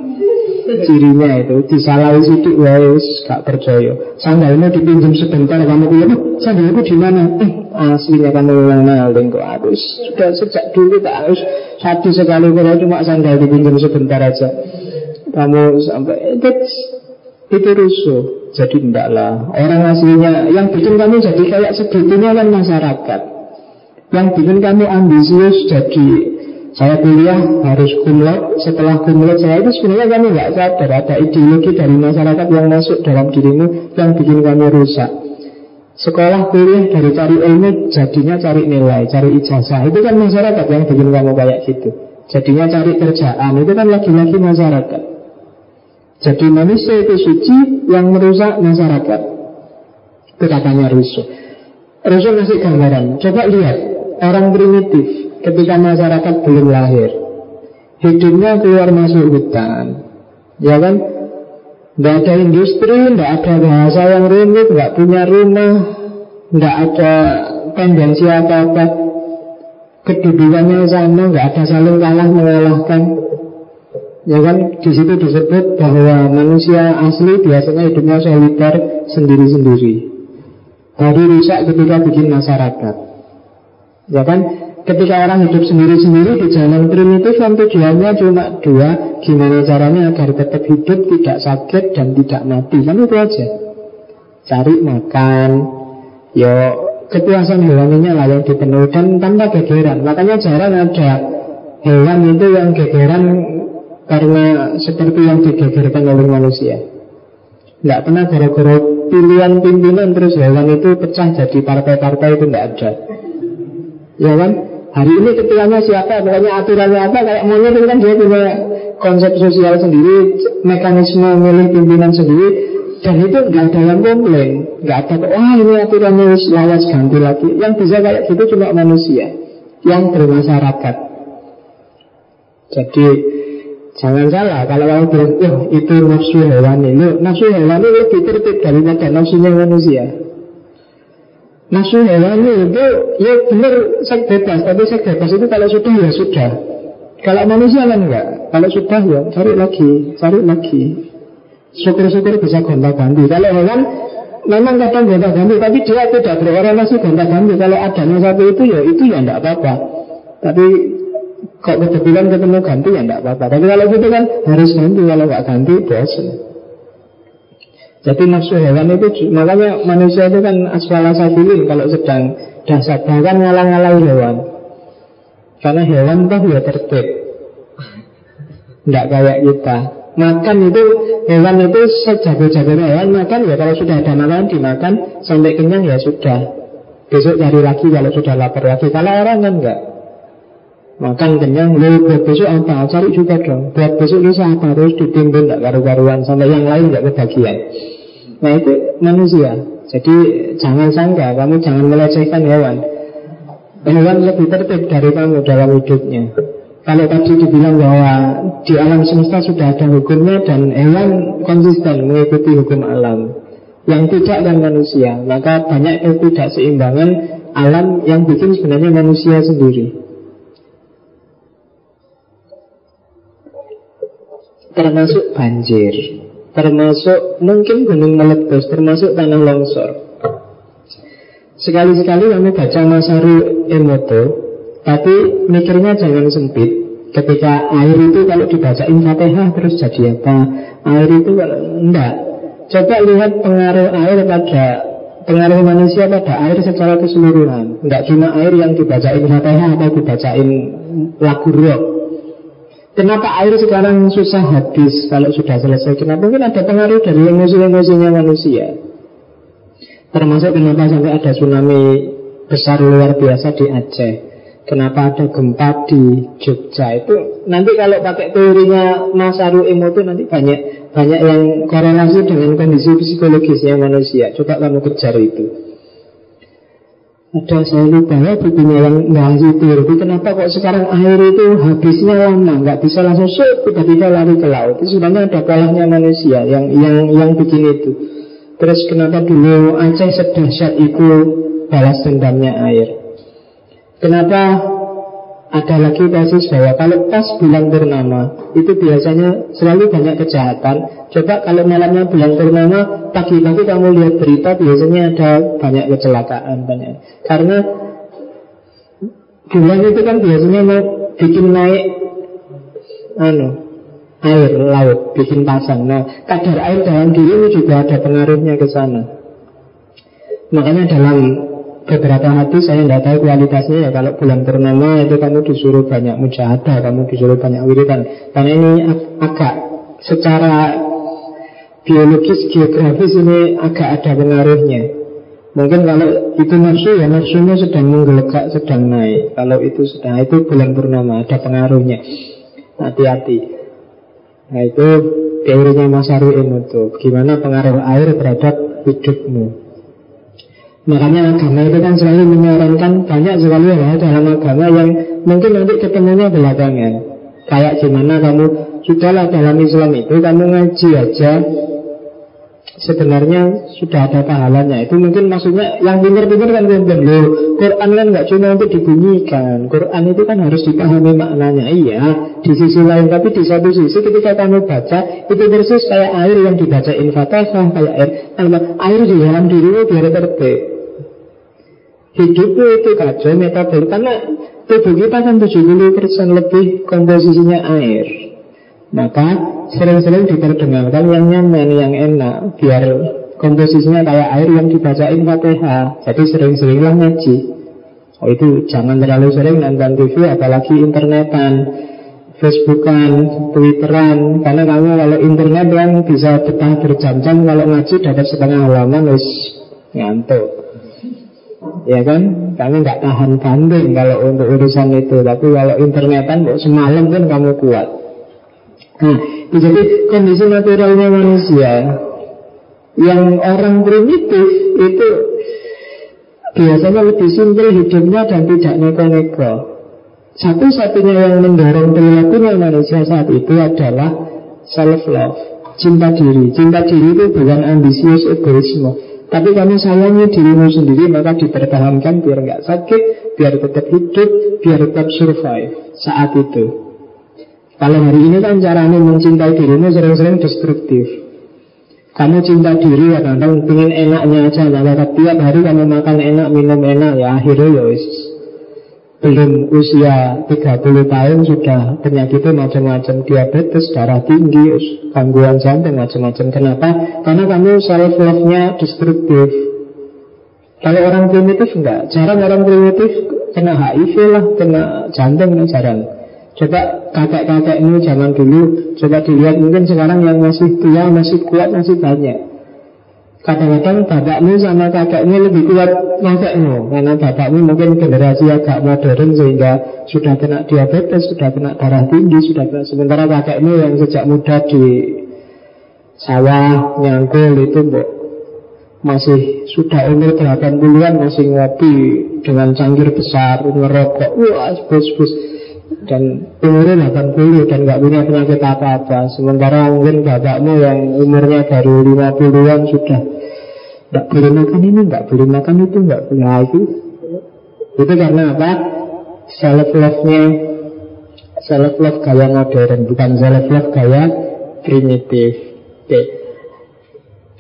B: cirinya itu disalahi sidik wes gak percaya. Sandalmu dipinjam sebentar kamu bilang, sandalmu di mana? Eh, aslinya kamu maling kok aku sudah sejak dulu tak harus satu sekali kalau cuma sandal dipinjam sebentar aja. Kamu sampai itu, itu rusuh. Jadi enggak lah Orang aslinya Yang bikin kami jadi kayak segitunya kan masyarakat. Yang bikin kami ambisius jadi saya kuliah harus kumlot. Setelah kumlot saya itu sebenarnya kami nggak sadar. Ada ideologi dari masyarakat yang masuk dalam dirimu Yang bikin kami rusak. Sekolah kuliah dari cari ilmu Jadinya cari nilai, cari ijazah. Itu kan masyarakat yang bikin kamu kayak gitu. Jadinya cari kerjaan. Itu kan lagi-lagi masyarakat jadi manusia itu suci yang merusak masyarakat. Itu katanya Rusuh. Rusuh ngasih gambaran. Coba lihat orang primitif ketika masyarakat belum lahir. Hidupnya keluar masuk hutan. Ya kan? Tidak ada industri, tidak ada bahasa yang rumit, tidak punya rumah, tidak ada tendensi apa-apa. Kedudukannya sama, nggak ada saling kalah mengalahkan. Ya kan di situ disebut bahwa manusia asli biasanya hidupnya soliter sendiri-sendiri. Baru rusak ketika bikin masyarakat. Ya kan ketika orang hidup sendiri-sendiri di zaman primitif kan tujuannya cuma dua Gimana caranya agar tetap hidup, tidak sakit dan tidak mati. Kan itu aja. Cari makan. Yo kepuasan hewaninya lah yang dipenuhi. Dan tanpa gegeran. Makanya jarang ada hewan itu yang gegeran karena seperti yang digegerkan oleh manusia. Tidak pernah gara-gara pilihan pimpinan Terus hewan itu pecah jadi partai-partai itu tidak ada. Ya kan? Hari ini ketuanya siapa, pokoknya aturannya apa? Kayak monyet itu kan dia punya konsep sosial sendiri Mekanisme milih pimpinan sendiri Dan itu nggak ada yang komplain. Nggak ada, wah ini aturannya lawas ganti lagi. Yang bisa kayak gitu cuma manusia Yang bermasyarakat. Jadi Jangan salah, kalau kamu bilang, oh itu nafsu hewan ini. Nafsu hewan ini lebih tertib daripada nafsunya manusia. Nafsu hewan itu, ya benar seks bebas. Tapi seks bebas itu kalau sudah ya sudah. Kalau manusia kan enggak. Kalau sudah ya cari lagi, cari lagi. Syukur-syukur bisa gonta-ganti Kalau hewan memang kadang gonta-ganti Tapi dia tidak berorientasi gonta-ganti Kalau adanya satu itu ya itu ya enggak apa-apa. Tapi Kok kebetulan ketemu ganti ya enggak apa-apa. Tapi kalau gitu kan harus ganti Kalau nggak ganti bosan Jadi nafsu hewan itu Makanya manusia itu kan asfala sabilin Kalau sedang dasar Bahkan ngalang-ngalang hewan. Karena hewan tuh ya tertib. Enggak kayak kita. Makan itu Hewan itu sejago-jago hewan Makan ya kalau sudah ada makan dimakan Sampai kenyang ya sudah. Besok cari lagi kalau sudah lapar lagi. Kalau orang kan enggak Makan kenyang, lu buat besok apa? Cari juga dong. Buat besok lusa apa? Terus ditimbun tak karu-karuan sampai yang lain nggak kebagian. Nah itu manusia. Jadi jangan sangka, kamu jangan melecehkan hewan. Hewan lebih tertib dari kamu dalam hidupnya. Kalau tadi dibilang bahwa di alam semesta sudah ada hukumnya dan hewan konsisten mengikuti hukum alam. Yang tidak dan manusia, maka banyak ketidakseimbangan alam yang bikin sebenarnya manusia sendiri. Termasuk banjir, termasuk mungkin gunung meletus, termasuk tanah longsor. Sekali-sekali kamu baca Masaru Emoto, tapi mikirnya jangan sempit. Ketika air itu kalau dibacain Fatihah terus jadi apa? Air itu enggak. Coba lihat pengaruh air pada pengaruh manusia pada air secara keseluruhan. Enggak cuma air yang dibacain Fatihah atau dibacain lagu rock Kenapa air sekarang susah habis kalau sudah selesai? Kenapa? Mungkin ada pengaruh dari emosi-emosinya manusia. Termasuk kenapa sampai ada tsunami besar luar biasa di Aceh. Kenapa ada gempa di Jogja itu nanti kalau pakai teorinya Mas Aru Emo itu nanti banyak banyak yang korelasi dengan kondisi psikologisnya manusia. Coba kamu kejar itu. Ada saya lupa ya bukunya yang itu Tapi kenapa kok sekarang air itu habisnya lama Nggak bisa langsung sup tiba-tiba lari ke laut. Itu sebenarnya ada kalahnya manusia yang yang yang bikin itu. Terus kenapa dulu Aceh sedahsyat itu balas dendamnya air? Kenapa ada lagi kasus bahwa kalau pas bulan purnama itu biasanya selalu banyak kejahatan. Coba kalau malamnya bulan purnama, pagi-pagi kamu lihat berita biasanya ada banyak kecelakaan banyak. Karena bulan itu kan biasanya mau bikin naik anu air laut, bikin pasang. Nah, kadar air dalam diri juga ada pengaruhnya ke sana. Makanya dalam beberapa hadis saya tidak tahu kualitasnya ya. Kalau bulan purnama itu kamu disuruh banyak mujahadah kamu disuruh banyak wiridan. Karena ini agak secara biologis geografis ini agak ada pengaruhnya. Mungkin kalau itu nafsu ya nafsunya sedang menggelegak sedang naik. Kalau itu sedang itu bulan purnama ada pengaruhnya. Hati-hati. Nah itu teorinya Mas Arwin itu gimana pengaruh air terhadap hidupmu Makanya agama itu kan selalu menyarankan banyak sekali hal dalam agama yang mungkin nanti ketemunya belakangan. Kayak gimana kamu sudahlah dalam Islam itu kamu ngaji aja sebenarnya sudah ada pahalanya. Itu mungkin maksudnya yang pintar-pintar kan ngomong loh. Quran kan nggak cuma untuk dibunyikan. Quran itu kan harus dipahami maknanya. Iya, di sisi lain tapi di satu sisi ketika kamu baca itu persis kayak air yang dibaca fatihah kayak air air di dalam dirimu biar tertib. Hidupmu itu kacau metabolik Karena tubuh kita kan 70% lebih komposisinya air. Maka sering-sering diperdengarkan yang nyaman, yang enak Biar komposisinya kayak air yang dibacain fatihah Jadi sering-seringlah ngaji. Oh itu jangan terlalu sering nonton TV apalagi internetan Facebookan, Twitteran. Karena kamu kalau internet yang bisa betah berjam-jam Kalau ngaji dapat setengah halaman wis ngantuk Ya kan, kami nggak tahan banding kalau untuk urusan itu. Tapi kalau internetan semalam kan kamu kuat. Nah, jadi kondisi naturalnya manusia yang orang primitif itu biasanya lebih simpel hidupnya dan tidak neko-neko. Satu-satunya yang mendorong perilakunya manusia saat itu adalah self love, cinta diri. Cinta diri itu bukan ambisius egoisme, tapi kamu sayangi dirimu sendiri maka dipertahankan biar nggak sakit, biar tetap hidup, biar tetap survive saat itu. Kalau hari ini kan caranya mencintai dirimu sering-sering destruktif. Kamu cinta diri ya kadang pengen enaknya aja, nah, tiap hari kamu makan enak, minum enak ya akhirnya ya belum usia 30 tahun sudah penyakitnya macam-macam diabetes, darah tinggi, gangguan jantung macam-macam. Kenapa? Karena kamu self love-nya destruktif. Kalau orang primitif enggak, jarang orang primitif kena HIV lah, kena jantung jarang. Coba kakek-kakek ini zaman dulu, coba dilihat mungkin sekarang yang masih tua, masih kuat, masih banyak. Kadang-kadang bapakmu sama kakeknya lebih kuat kakekmu Karena bapakmu mungkin generasi agak modern Sehingga sudah kena diabetes, sudah kena darah tinggi sudah kena, Sementara kakekmu yang sejak muda di sawah, nyangkul itu mbok masih sudah umur 80-an masih ngopi dengan cangkir besar, ngerokok, wah bos-bos dan umurnya 80 dan nggak punya penyakit apa-apa. Sementara mungkin bapakmu yang umurnya baru 50-an sudah nggak boleh makan ini nggak boleh makan itu nggak boleh. Itu. Itu karena apa? Self love nya self love gaya modern bukan self love gaya primitif. Oke.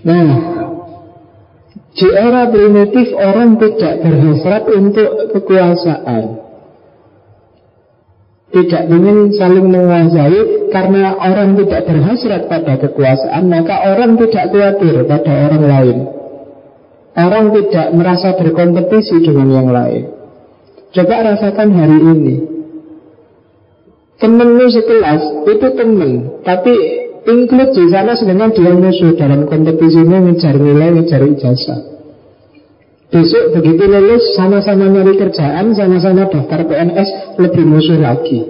B: Nah di era primitif orang tidak berhasrat untuk kekuasaan tidak ingin saling menguasai karena orang tidak berhasrat pada kekuasaan maka orang tidak khawatir pada orang lain. Orang tidak merasa berkompetisi dengan yang lain. Coba rasakan hari ini. Temenmu sekelas itu temen tapi include di sana sebenarnya dia musuh dalam kompetisinya ngejar nilai ngejar ijazah Besok begitu lulus sama-sama nyari kerjaan, sama-sama daftar PNS, lebih musuh lagi.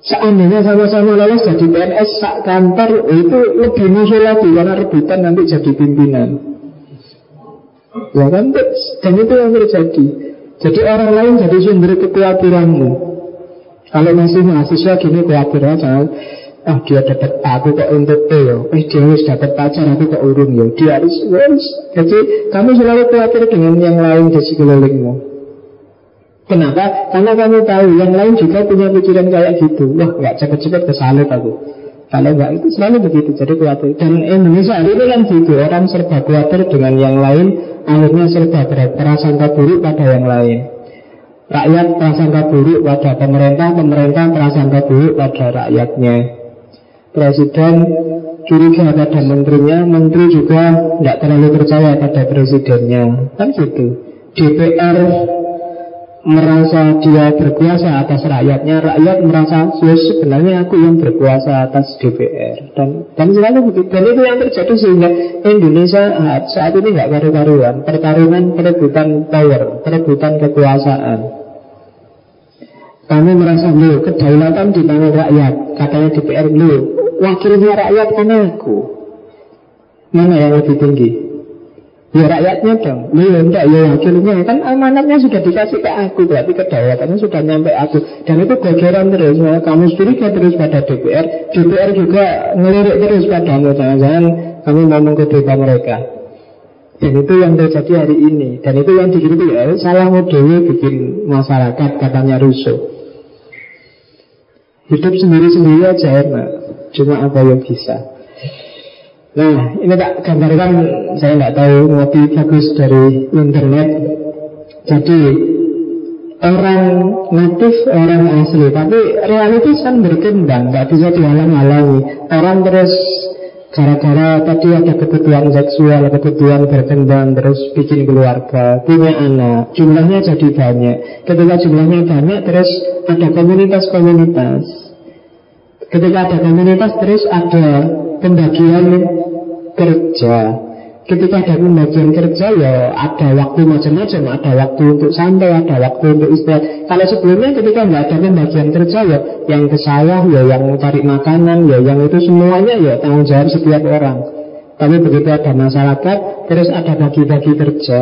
B: Seandainya sama-sama lulus jadi PNS sak kantor itu lebih musuh lagi karena rebutan nanti jadi pimpinan. Ya kan? Dan itu yang terjadi. Jadi orang lain jadi sumber kekhawatiranmu. Kalau masih mahasiswa gini khawatir jangan Ah dia dapat aku kok untuk E ya Eh dia harus dapat pacar aku kok urung ya Dia harus yes. Jadi kamu selalu khawatir dengan yang lain di sekelilingmu Kenapa? Karena kamu tahu yang lain juga punya pikiran kayak gitu. Wah, nggak cepet-cepet kesalut aku. Kalau nggak itu selalu begitu. Jadi khawatir. Dan Indonesia hari ini kan gitu. Orang serba khawatir dengan yang lain, akhirnya serba berprasangka buruk pada yang lain. Rakyat prasangka buruk pada pemerintah, pemerintah prasangka buruk pada rakyatnya. Presiden curiga pada menterinya, menteri juga tidak terlalu percaya pada presidennya. Kan gitu. DPR merasa dia berkuasa atas rakyatnya, rakyat merasa ya sebenarnya aku yang berkuasa atas DPR dan dan selalu begitu. Dan itu yang terjadi sehingga Indonesia saat ini nggak karu-karuan, pertarungan perebutan power, perebutan kekuasaan. Kami merasa lu kedaulatan di tangan rakyat, katanya DPR lu wakilnya rakyat kan aku. Mana yang lebih tinggi? Ya rakyatnya dong. Ya enggak ya wakilnya. Kan amanatnya sudah dikasih ke aku Berarti kedaulatannya sudah nyampe aku. Dan itu gogeran terus. Nah, Kamu curiga terus pada DPR DPR juga ngelirik terus padamu. Jangan-jangan kamu mau mengkudeta mereka. Dan itu yang terjadi hari ini. Dan itu yang dikritik ya, Salah dewi bikin masyarakat Katanya Russo Hidup sendiri-sendiri aja enak Cuma apa yang bisa Nah, ini tak gambarkan saya nggak tahu ngopi bagus dari internet. Jadi orang natif, orang asli, tapi realitas kan berkembang, nggak bisa dihalang-halangi. Orang terus gara-gara tadi ada kebutuhan seksual, kebutuhan berkembang, terus bikin keluarga, punya anak, jumlahnya jadi banyak. Ketika jumlahnya banyak, terus ada komunitas-komunitas. Ketika ada komunitas, terus ada pembagian kerja. Ketika ada pembagian kerja ya ada waktu macam-macam. Ada waktu untuk santai, ada waktu untuk istirahat. Kalau sebelumnya ketika nggak ada pembagian kerja ya Yang ke sawah, ya yang cari makanan, ya yang itu semuanya ya tanggung jawab setiap orang. Tapi begitu ada masyarakat, terus ada bagi-bagi kerja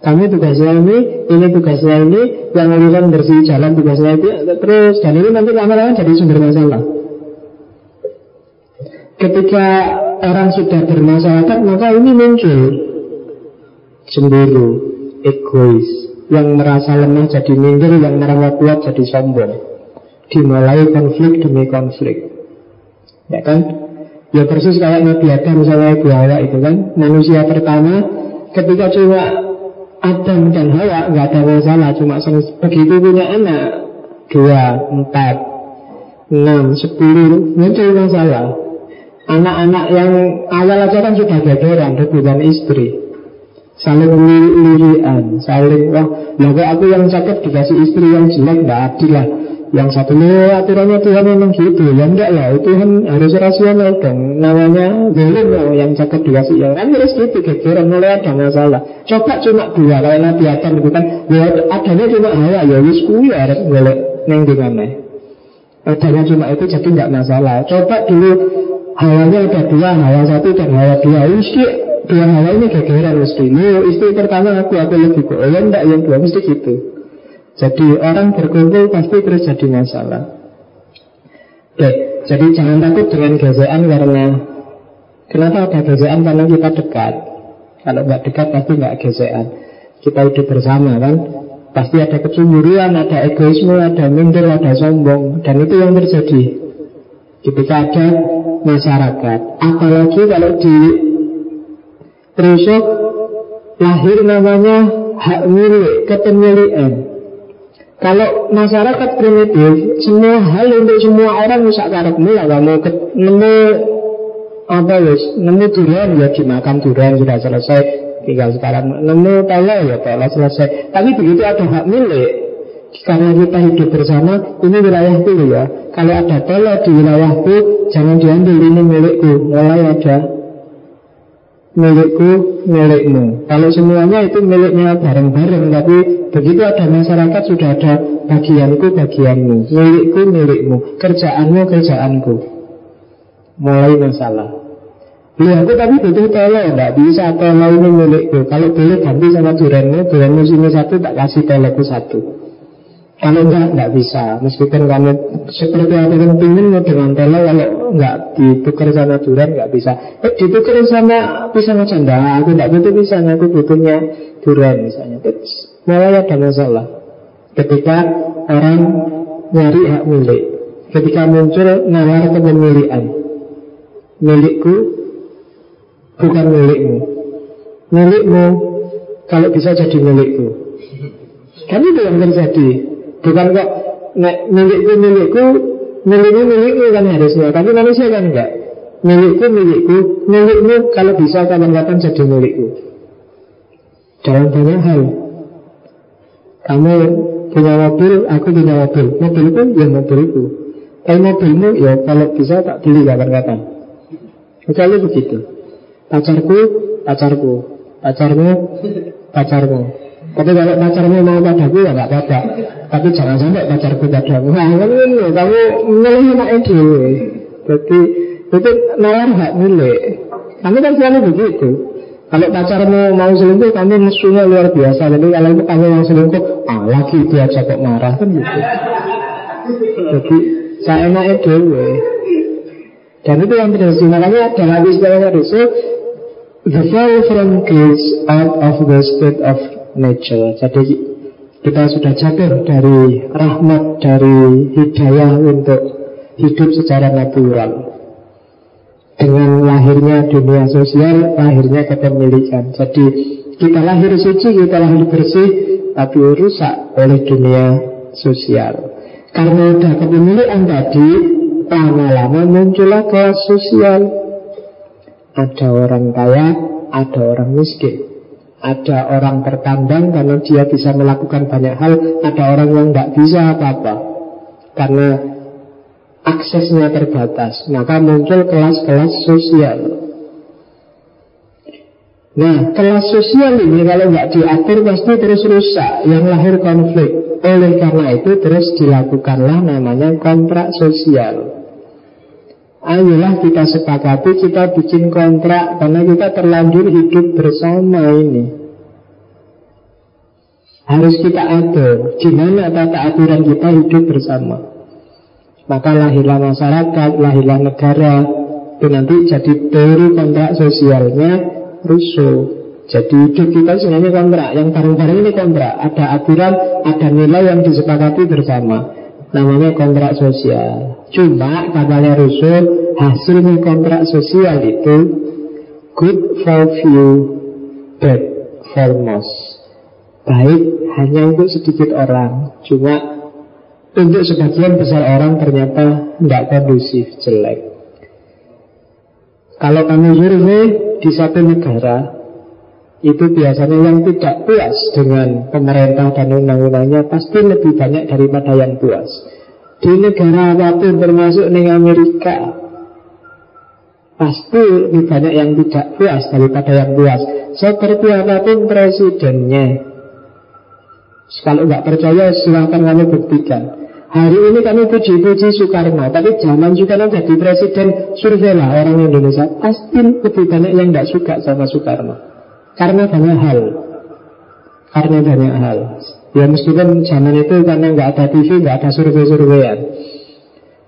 B: kami tugasnya ini, ini tugasnya ini, yang urusan bersih jalan tugasnya itu, terus dan ini nanti lama-lama jadi sumber masalah. Ketika orang sudah bermasyarakat Maka ini muncul Cemburu Egois Yang merasa lemah jadi minder Yang merasa kuat jadi sombong. Dimulai konflik demi konflik. Ya kan? Ya persis kayak Nabi Adam misalnya Ibu itu kan? Manusia pertama Ketika cuma Dan Hawa nggak ada masalah Cuma begitu punya anak Dua, empat, enam, sepuluh Muncul masalah. Anak-anak yang awal aja kan sudah gegeran rebutan istri. Saling lirian Saling, wah, nah aku yang cakep dikasih istri yang jelek Tidak adil lah Yang satu, lo aturannya Tuhan memang gitu. Ya enggak lah, kan harus rasional dong. Namanya belum loh yang cakep dikasih yang Kan harus gitu, gegeran mulai ada masalah. Coba cuma dua, kalau Nabi Adam itu kan. Ya adanya cuma hawa, ya wis kuwi harus boleh neng di mana Adanya cuma itu jadi enggak masalah. Coba dulu Hawanya ada dua, hawa satu dan hawa dua. Mesti dua hawa ini gegeran mesti Ini istri pertama aku, aku lebih Ya enggak, yang dua mesti gitu Jadi orang berkumpul pasti terus jadi masalah. Oke, jadi jangan takut dengan gesekan karena Kenapa ada gesekan? Karena kita dekat. Kalau nggak dekat pasti nggak gesekan Kita hidup bersama kan? Pasti ada kecemburuan, ada egoisme, ada minder, ada sombong. Dan itu yang terjadi. Ketika ada masyarakat. Apalagi kalau di Rusuk Lahir namanya hak milik, kepemilikan Kalau masyarakat primitif Semua hal untuk semua orang Bisa karepmu lah kamu nemu apa wis nemu durian ya dimakan durian sudah selesai tinggal sekarang nemu tele ya tele selesai tapi begitu ada hak milik karena kita hidup bersama, ini wilayahku ya. Kalau ada tele di wilayahku, jangan diambil ini milikku. Mulai ada milikku, milikmu. Kalau semuanya itu miliknya bareng-bareng, tapi begitu ada masyarakat sudah ada bagianku, bagianmu, milikku, milikmu, kerjaanmu, kerjaanku. Mulai masalah. Lihat aku tapi butuh tele, enggak bisa tele ini milikku. Kalau boleh ganti sama durenmu, durenmu sini satu, tak kasih teleku satu. Kalau enggak, enggak bisa. Meskipun kamu seperti apa yang ingin dengan tele Kalau enggak ditukar sama durian enggak bisa. Eh ditukar sama pisang aja aku enggak butuh pisang Aku butuhnya durian misalnya. Terus Mulai ada masalah. Ketika orang nyari hak milik Ketika muncul nalar kepemilikan Milikku Bukan milikmu. Milikmu Kalau bisa jadi milikku. Kan itu yang terjadi Bukan kok Milikku milikku Milikmu milikku kan harusnya Tapi manusia kan enggak. Milikku milikku Milikmu kalau bisa kapan-kapan jadi milikku. Dalam banyak hal. Kamu punya mobil, aku punya mobil. Mobilku ya mobilku. Tapi mobilmu ya kalau bisa tak beli kapan-kapan. Misalnya begitu. Pacarku, pacarku. Pacarmu, pacarmu Tapi kalau pacarmu mau padaku ya gak apa-apa Tapi jangan sampai pacarku padamu Nah, ini kamu milih anak itu Jadi itu nalar hak milik Kamu kan selalu begitu kalau pacarmu mau selingkuh, kamu musuhnya luar biasa. Jadi kalau kamu mau selingkuh, ah lagi dia kok marah kan gitu. Jadi saya enaknya dulu. Dan itu yang terjadi. Makanya dalam istilahnya itu, the fall from grace out of the state of nature. Jadi kita sudah jatuh dari rahmat, dari hidayah untuk hidup secara natural dengan lahirnya dunia sosial, lahirnya kepemilikan. Jadi kita lahir suci, kita lahir bersih, tapi rusak oleh dunia sosial. Karena udah kepemilikan tadi, lama-lama muncullah kelas sosial. Ada orang kaya, ada orang miskin. Ada orang tertandang karena dia bisa melakukan banyak hal, ada orang yang tidak bisa apa-apa. Karena aksesnya terbatas, maka muncul kelas-kelas sosial. Nah, kelas sosial ini kalau nggak diatur pasti terus rusak, yang lahir konflik. Oleh karena itu terus dilakukanlah namanya kontrak sosial. Ayolah kita sepakati kita bikin kontrak karena kita terlanjur hidup bersama ini. Harus kita atur gimana tata aturan kita hidup bersama. Maka lahirlah masyarakat, lahirlah negara Itu nanti jadi teori kontrak sosialnya rusuh Jadi hidup kita sebenarnya kontrak Yang bareng-bareng ini kontrak Ada aturan, ada nilai yang disepakati bersama Namanya kontrak sosial Cuma katanya rusuh Hasilnya kontrak sosial itu Good for few Bad for most Baik hanya untuk sedikit orang Cuma untuk sebagian besar orang ternyata tidak kondusif, jelek. Kalau kamu survei di satu negara, itu biasanya yang tidak puas dengan pemerintah dan undang-undangnya pasti lebih banyak daripada yang puas. Di negara apa pun termasuk di Amerika, pasti lebih banyak yang tidak puas daripada yang puas. Seperti apa pun presidennya, kalau nggak percaya silahkan kamu buktikan. Hari ini kami puji-puji Soekarno Tapi zaman Soekarno jadi presiden Surveilah orang Indonesia Pasti lebih banyak yang tidak suka sama Soekarno Karena banyak hal Karena banyak hal Ya meskipun zaman itu karena nggak ada TV nggak ada survei-surveian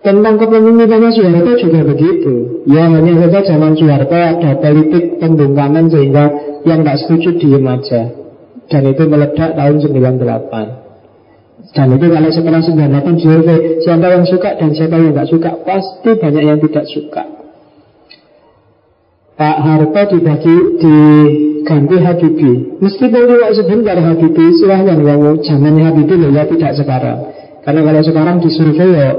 B: Tentang kepemimpinan Soeharto juga begitu. Ya hanya saja zaman Soeharto ada politik pembungkaman Sehingga yang nggak setuju diem aja. Dan itu meledak tahun 98 dan itu kalau setelah 98 survei Siapa yang suka dan siapa yang tidak suka Pasti banyak yang tidak suka. Pak Harto dibagi diganti Habibie Meskipun juga sebentar Habibie Silahkan yang zamannya Habibie loh ya tidak sekarang. Karena kalau sekarang di survei ya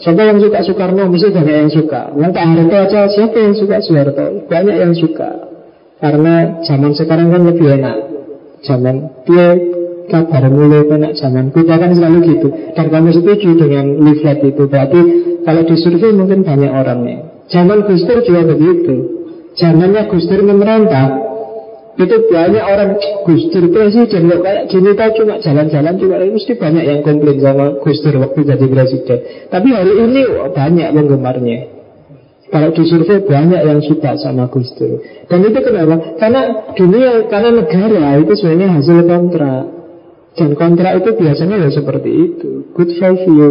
B: Siapa yang suka Soekarno? Mesti banyak yang suka. Yang Pak Harto aja siapa yang suka Soeharto? Banyak yang suka. Karena zaman sekarang kan lebih enak. Zaman dia kabar mulai kena zaman. Kita kan selalu gitu. Dan kamu setuju dengan leaflet itu. Berarti kalau disurvei mungkin banyak orangnya. Zaman Gus Dur juga begitu. Zamannya Gus Dur memerintah itu banyak orang Gus Dur presiden kok kayak gini tau cuma jalan-jalan juga mesti banyak yang komplain sama Gus Dur waktu jadi presiden. Tapi hari ini banyak penggemarnya. Kalau disurvei banyak yang suka sama Gus Dur. Dan itu kenapa? Karena dunia, karena negara itu sebenarnya hasil kontrak. Dan kontrak itu biasanya ya seperti itu. Good for you,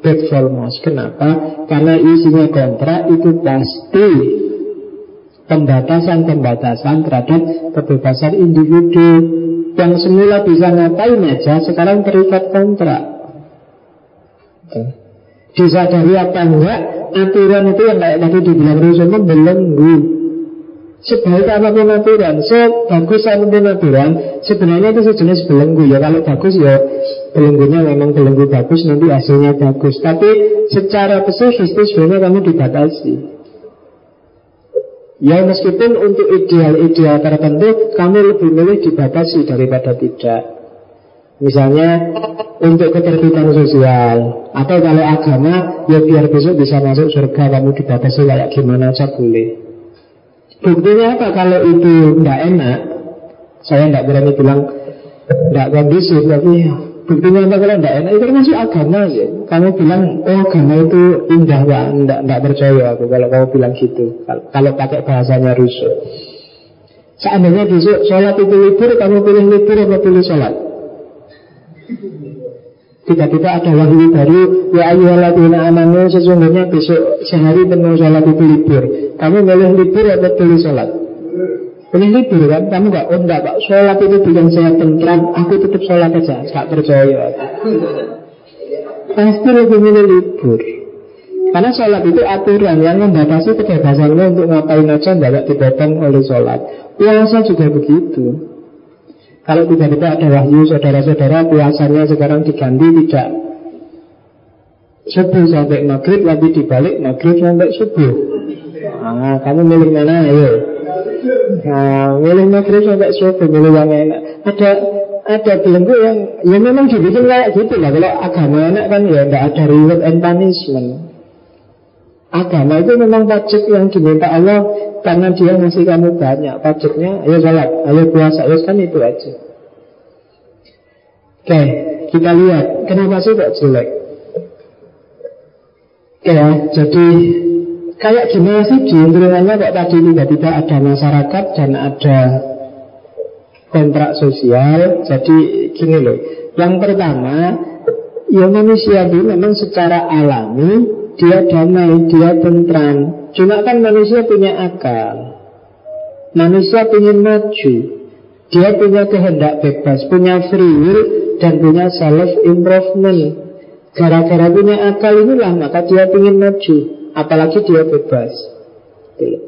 B: bad for most. Kenapa? Karena isinya kontrak itu pasti Pembatasan-pembatasan terhadap kebebasan individu yang semula bisa ngapain aja sekarang terikat kontrak. Disadari apa enggak aturan itu yang kayak tadi dibilang Rasulullah belenggu. Sebaik apa pun aturan, sebagus apa pun aturan, sebenarnya itu sejenis belenggu ya. Kalau bagus ya belenggunya memang belenggu bagus, nanti hasilnya bagus. Tapi secara psikis itu sebenarnya kamu dibatasi. Ya meskipun untuk ideal-ideal tertentu kamu lebih milih dibatasi daripada tidak. Misalnya untuk ketertiban sosial atau kalau agama ya biar besok bisa masuk surga kamu dibatasi kayak gimana aja boleh. Buktinya apa kalau itu tidak enak? Saya tidak berani bilang tidak kondusif tapi Buktinya apa kalau tidak enak? Itu termasuk agama ya. Kamu bilang, oh agama itu indah ya. Tidak, tidak percaya aku kalau kamu bilang gitu. Kalau, kalau pakai bahasanya rusuh. Seandainya besok sholat itu libur, kamu pilih libur atau pilih sholat? Tiba-tiba ada wahyu baru Ya ayyuhalladzina amanu Sesungguhnya besok sehari penuh sholat itu libur Kamu pilih libur atau pilih sholat? Pilih libur kan, kamu gak, oh enggak pak, sholat itu bikin saya tentram, aku tetap sholat aja, gak percaya. Pasti lebih milih libur. Karena sholat itu aturan yang membatasi kebebasannya untuk ngapain aja tidak dipotong oleh sholat. Puasa juga begitu. Kalau tiba-tiba ada wahyu saudara-saudara puasanya sekarang diganti tidak subuh sampai maghrib, tapi dibalik maghrib sampai subuh. Ah, kamu milih mana? Ayo. Nah, milih maghrib sampai subuh, milih yang enak. Ada ada belenggu yang ya memang dibikin kayak gitu lah. Kalau agama enak kan ya nggak ada reward and punishment. Agama itu memang pajak yang diminta Allah karena dia ngasih kamu banyak pajaknya. Ayo sholat, ayo puasa, ayo kan itu aja. Oke, kita lihat kenapa sih kok jelek. Ya, jadi Kayak gimana sih lingkungannya kok tadi tiba-tiba ada masyarakat dan ada kontrak sosial. Jadi gini loh. Yang pertama, ya manusia itu memang secara alami dia damai, dia tentram. Cuma kan manusia punya akal. Manusia ingin maju. Dia punya kehendak bebas, punya free will dan punya self improvement. Gara-gara punya akal inilah maka dia ingin maju apalagi dia bebas. Gitu.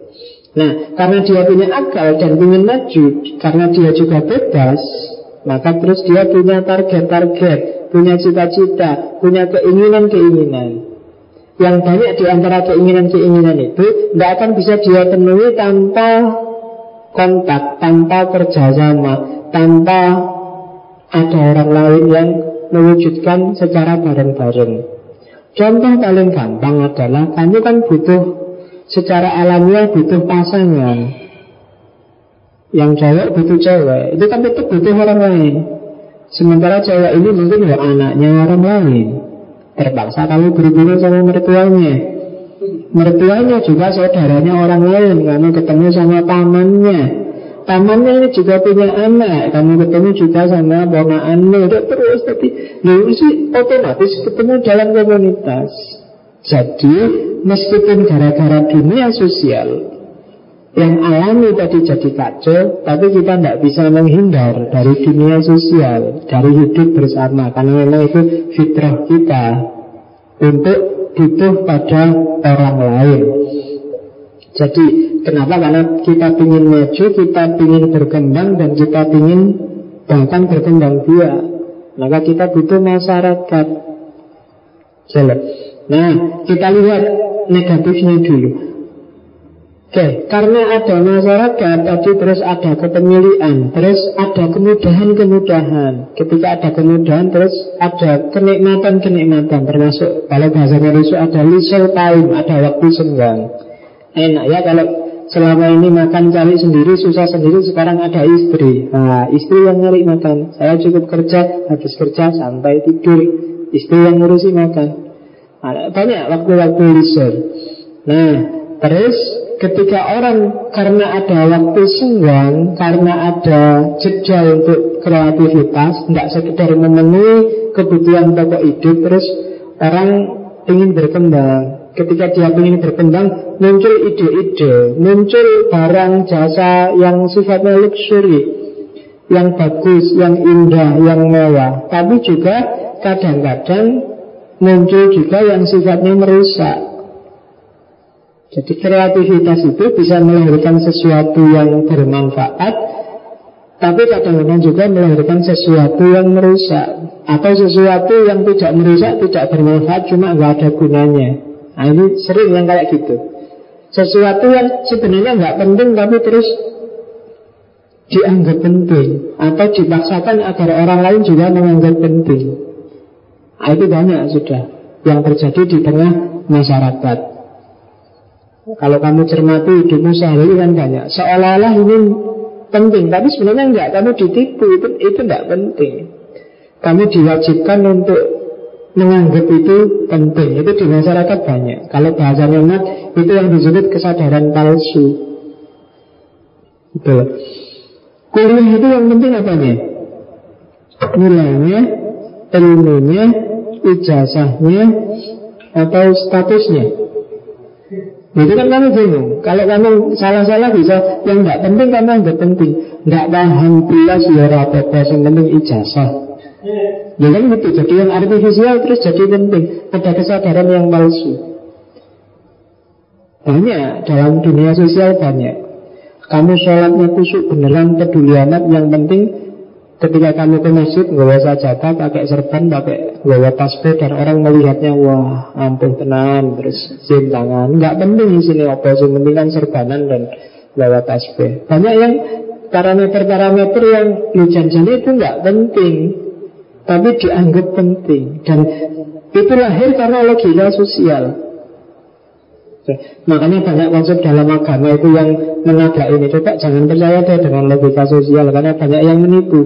B: Nah, karena dia punya akal dan ingin maju, karena dia juga bebas, maka terus dia punya target-target, punya cita-cita, punya keinginan-keinginan. Yang banyak di antara keinginan-keinginan itu tidak akan bisa dia penuhi tanpa kontak, tanpa kerjasama, tanpa ada orang lain yang mewujudkan secara bareng-bareng. Contoh paling gampang adalah kamu kan butuh secara alamiah butuh pasangan. Yang cewek butuh cewek, itu kan tetap butuh orang lain. Sementara cewek ini mungkin ya anaknya orang lain. Terpaksa kamu berhubungan sama mertuanya. Mertuanya juga saudaranya orang lain. Kamu ketemu sama pamannya. Tamannya ini juga punya anak Kamu ketemu juga sama ponakanmu Udah terus. Tapi Lalu sih otomatis ketemu dalam komunitas. Jadi meskipun gara-gara dunia sosial Yang alami tadi jadi kacau Tapi kita tidak bisa menghindar Dari dunia sosial Dari hidup bersama. Karena memang itu fitrah kita Untuk butuh pada orang lain jadi kenapa? Karena kita ingin maju, kita ingin berkembang dan kita ingin bahkan berkembang biak. Maka kita butuh masyarakat. Jalan. Nah, kita lihat negatifnya dulu. Oke, karena ada masyarakat, tadi terus ada kepemilian, terus ada kemudahan-kemudahan. Ketika ada kemudahan, terus ada kenikmatan-kenikmatan, termasuk kalau bahasanya Rusu ada leisure time, ada waktu senggang. Enak ya kalau selama ini makan cari sendiri, susah sendiri, sekarang ada istri. Nah, istri yang nyari makan. Saya cukup kerja, habis kerja sampai tidur. Istri yang ngurusi makan. Nah, banyak waktu-waktu leisure. Nah, terus ketika orang karena ada waktu senggang, karena ada jeda untuk kreativitas, tidak sekedar memenuhi kebutuhan pokok hidup, terus orang ingin berkembang. Ketika dia ingin berkembang, muncul ide-ide, muncul barang jasa yang sifatnya luxury. yang bagus, yang indah, yang mewah. Tapi juga kadang-kadang muncul juga yang sifatnya merusak. Jadi kreativitas itu bisa melahirkan sesuatu yang bermanfaat, tapi kadang-kadang juga melahirkan sesuatu yang merusak atau sesuatu yang tidak merusak, tidak bermanfaat, cuma nggak ada gunanya. Nah ini sering yang kayak gitu. Sesuatu yang sebenarnya nggak penting tapi terus dianggap penting atau dipaksakan agar orang lain juga menganggap penting. Nah, itu banyak sudah yang terjadi di tengah masyarakat. Kalau kamu cermati hidupmu sehari kan banyak. Seolah-olah ini penting, tapi sebenarnya enggak. Kamu ditipu itu itu enggak penting. Kamu diwajibkan untuk menganggap itu penting. Itu di masyarakat banyak. Kalau bahasanya Mat, itu yang disebut kesadaran palsu. Betul. Kuliah itu yang penting apa nih? Nilainya, ilmunya, ijazahnya, atau statusnya. Itu kan kamu bingung. Kalau kamu salah-salah bisa yang nggak penting kamu nggak penting. Nggak paham pula ya apa-apa yang penting ijazah. Ya kan gitu. Jadi yang artifisial terus jadi penting. Ada kesadaran yang palsu. Banyak dalam dunia sosial banyak. Kamu sholatnya kusuk beneran peduli amat Yang penting ketika kamu ke masjid Gak sajadah, pakai serban, pakai bawa tasbih Dan orang melihatnya Wah ampun tenan Terus jam tangan Gak penting sini apa sih Penting kan serbanan dan bawa tasbih Banyak yang parameter-parameter yang Lu janjinya itu gak penting Tapi dianggap penting. Dan itu lahir karena logika sosial. Makanya banyak konsep dalam agama itu yang menabrak ini. Coba jangan percaya deh dengan logika sosial Karena banyak yang menipu.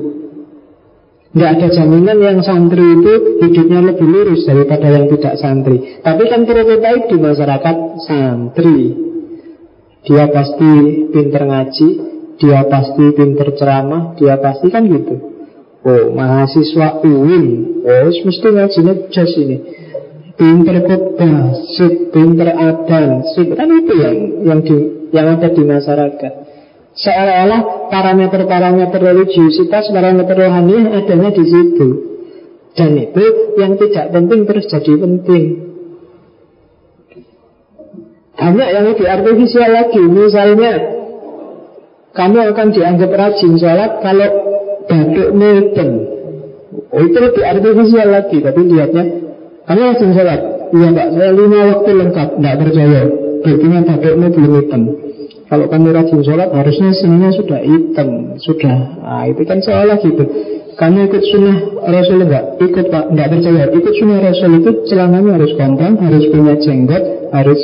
B: Tidak ada jaminan yang santri itu hidupnya lebih lurus daripada yang tidak santri. Tapi kan prototipe di masyarakat santri. Dia pasti pinter ngaji Dia pasti pinter ceramah Dia pasti kan gitu Oh mahasiswa UIN Oh mesti ngajinya jas ini pinter khotbah, sip, pinter adan, sip kan itu yang yang di, yang ada di masyarakat. Seolah-olah parameter-parameter religiusitas, parameter rohani adanya di situ. Dan itu yang tidak penting terus jadi penting. Hanya yang lebih artifisial lagi, misalnya kamu akan dianggap rajin sholat kalau hitam. Oh, itu lebih artifisial lagi, tapi lihatnya kamu langsung sholat. Iya pak, saya lima waktu lengkap Tidak percaya. Buktinya batukmu belum hitam? Kalau kamu rajin sholat Harusnya sininya sudah hitam Sudah, nah, itu kan seolah gitu. Kamu ikut sunnah Rasul enggak? Ikut pak, enggak percaya. Ikut sunnah Rasul itu celananya harus kompang Harus punya jenggot Harus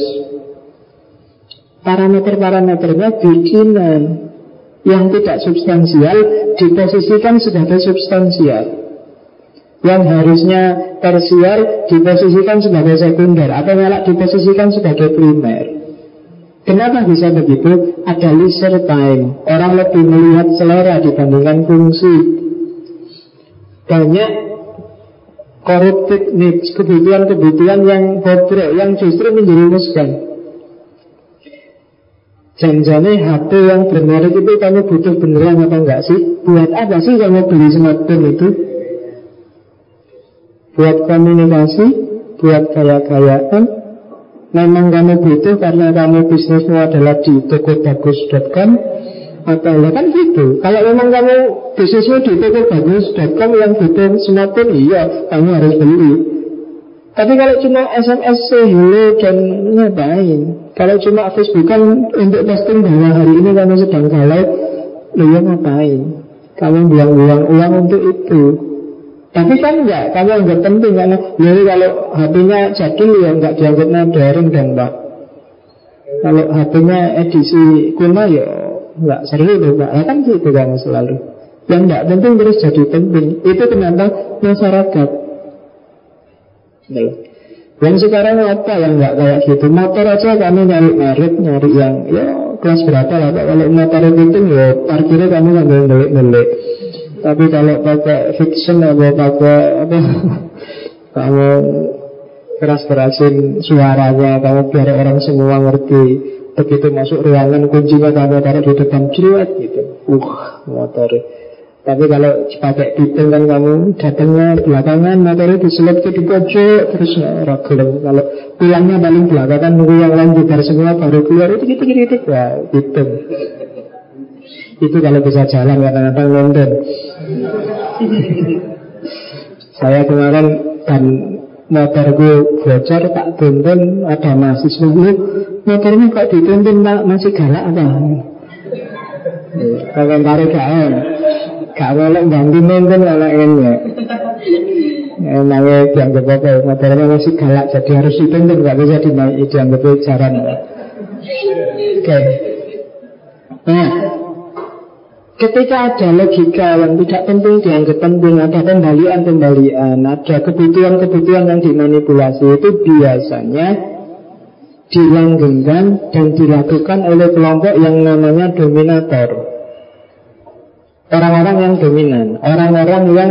B: Parameter-parameternya bikinan Yang tidak substansial Diposisikan sebagai substansial yang harusnya tersier diposisikan sebagai sekunder atau malah diposisikan sebagai primer. Kenapa bisa begitu? Ada leisure time. Orang lebih melihat selera dibandingkan fungsi. Banyak corrupted needs, kebutuhan-kebutuhan yang bobrok, yang justru menjerumuskan. Janjane HP yang bermerek itu kamu butuh beneran apa enggak sih? Buat apa sih kamu beli smartphone itu? Buat komunikasi, buat gaya-gayaan Memang kamu butuh karena kamu bisnismu adalah di tokobagus.com atau ya kan gitu Kalau memang kamu bisnismu di tokobagus.com yang butuh smartphone Iya, kamu harus beli Tapi kalau cuma SMS hello dan ngapain Kalau cuma Facebook kan untuk posting bahwa hari ini kamu sedang galau Lo ya ngapain Kamu buang-buang uang untuk itu tapi kan enggak, kamu anggap penting karena jadi kalau HP-nya jadul ya enggak dianggap modern dan Pak. Kalau HP-nya edisi kuno ya enggak seru loh Pak. Ya kan gitu kan selalu. Yang enggak penting terus jadi penting. Itu kenapa masyarakat. Yang sekarang apa yang enggak kayak gitu? Motor aja kamu nyari merek Nyari yang ya kelas berapa lah Kalau motor itu ya parkirnya kamu ngambil ngelik-ngelik. Tapi kalau pakai fiction atau pakai apa kamu keras-kerasin suaranya, kamu biar orang semua ngerti. Begitu masuk ruangan kuncinya kamu taruh di depan jeruat gitu. Uh, motor Tapi kalau pakai pitung kan kamu datangnya belakangan, materi diselip ke di pojok, terus orang gelem. Kalau pulangnya paling belakangan nunggu yang lain bubar semua baru keluar itu gitu gitu ya pitung. Itu kalau bisa jalan kadang-kadang London. Saya kemarin dan motorku bocor tak tuntun ada mahasiswa motornya kok dituntun pak masih galak apa? Kalau tarik gak Gak boleh ganti nonton anak ini Emangnya dianggap apa Motornya masih galak Jadi harus dituntun Gak bisa dinaiki Dianggap jaran Oke. Nah Ketika ada logika yang tidak penting dianggap penting, ada pembalian-pembalian, ada kebutuhan-kebutuhan yang dimanipulasi itu biasanya dilanggengkan dan dilakukan oleh kelompok yang namanya dominator. Orang-orang yang dominan, orang-orang yang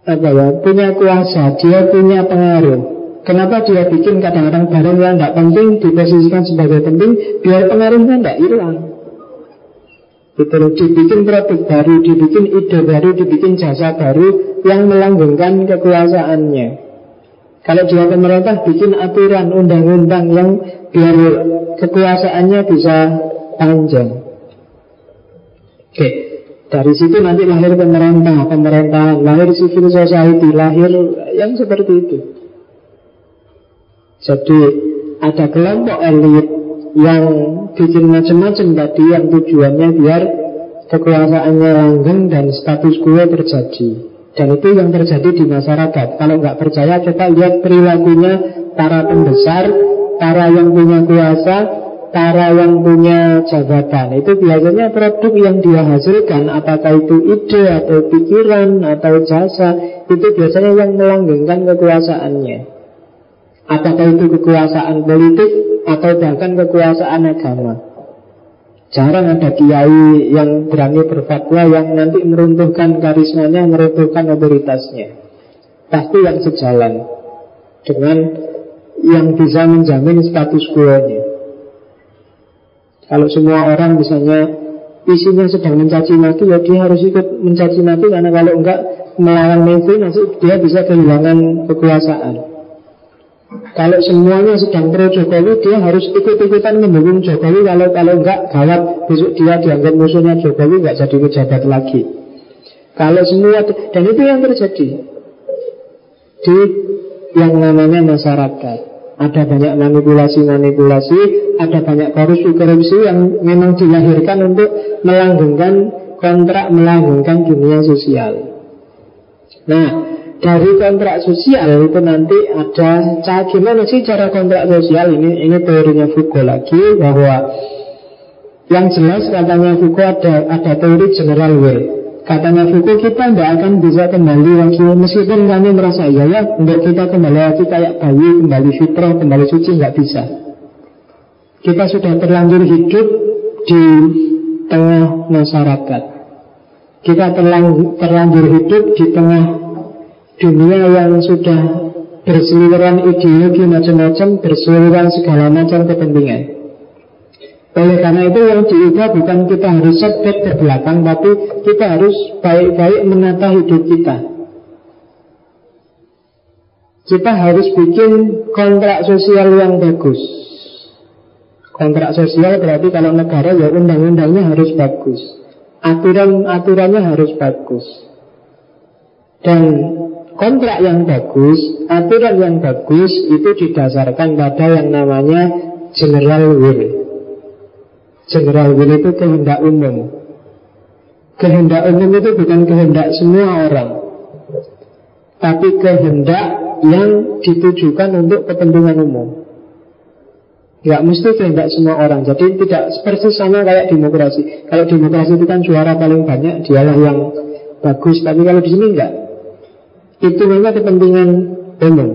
B: apa ya punya kuasa, dia punya pengaruh. Kenapa dia bikin kadang-kadang barang yang tidak penting diposisikan sebagai penting, biar pengaruhnya tidak hilang. Itu dibikin produk baru, dibikin ide baru, dibikin jasa baru yang melanggengkan kekuasaannya. Kalau dia pemerintah bikin aturan undang-undang yang biar kekuasaannya bisa panjang. Oke, dari situ nanti lahir pemerintah, pemerintahan, lahir civil society, lahir yang seperti itu. Jadi ada kelompok elit yang bikin macam-macam tadi yang tujuannya biar kekuasaannya langgeng dan status quo terjadi. Dan itu yang terjadi di masyarakat. Kalau nggak percaya, coba lihat perilakunya para pembesar, para yang punya kuasa, para yang punya jabatan. Itu biasanya produk yang dia hasilkan apakah itu ide atau pikiran atau jasa itu biasanya yang melanggengkan kekuasaannya. Apakah itu kekuasaan politik atau bahkan kekuasaan agama. Jarang ada kiai yang berani berfatwa yang nanti meruntuhkan karismanya meruntuhkan otoritasnya. Pasti yang sejalan dengan yang bisa menjamin status quo-nya kalau semua orang misalnya isinya sedang mencaci maki, ya dia harus ikut mencaci maki karena kalau enggak melawan Messi nanti dia bisa kehilangan kekuasaan. Kalau semuanya sedang pro Jokowi, dia harus ikut-ikutan mendukung Jokowi. Kalau kalau enggak gawat, besok dia dianggap musuhnya Jokowi enggak jadi pejabat lagi. Kalau semua dan itu yang terjadi di yang namanya masyarakat. Ada banyak manipulasi-manipulasi, ada banyak korupsi-korupsi yang memang dilahirkan untuk melanggengkan kontrak, melanggengkan dunia sosial. Nah, dari kontrak sosial itu nanti ada cara gimana sih cara kontrak sosial ini ini teorinya Foucault lagi bahwa yang jelas katanya Foucault ada ada teori general will Katanya Foucault kita tidak akan bisa kembali lagi Meskipun kami merasa ya ya Untuk kita kembali lagi kayak bayi Kembali fitrah, kembali suci nggak bisa. Kita sudah terlanjur hidup Di tengah masyarakat. Kita terlanjur hidup Di tengah dunia yang sudah Berseliweran ideologi macam-macam Berseliweran segala macam kepentingan oleh karena itu yang diubah bukan kita harus setback ke belakang Tapi kita harus baik-baik menata hidup kita. Kita harus bikin kontrak sosial yang bagus. Kontrak sosial berarti kalau negara ya undang-undangnya harus bagus. Aturan-aturannya harus bagus. Dan kontrak yang bagus, aturan yang bagus itu didasarkan pada yang namanya general will General will itu kehendak umum. Kehendak umum itu bukan kehendak semua orang. Tapi kehendak yang ditujukan untuk kepentingan umum. Ya mesti kehendak semua orang. Jadi tidak persis sama kayak demokrasi. Kalau demokrasi itu kan suara paling banyak Dialah yang bagus. Tapi kalau di sini enggak Itu memang kepentingan umum.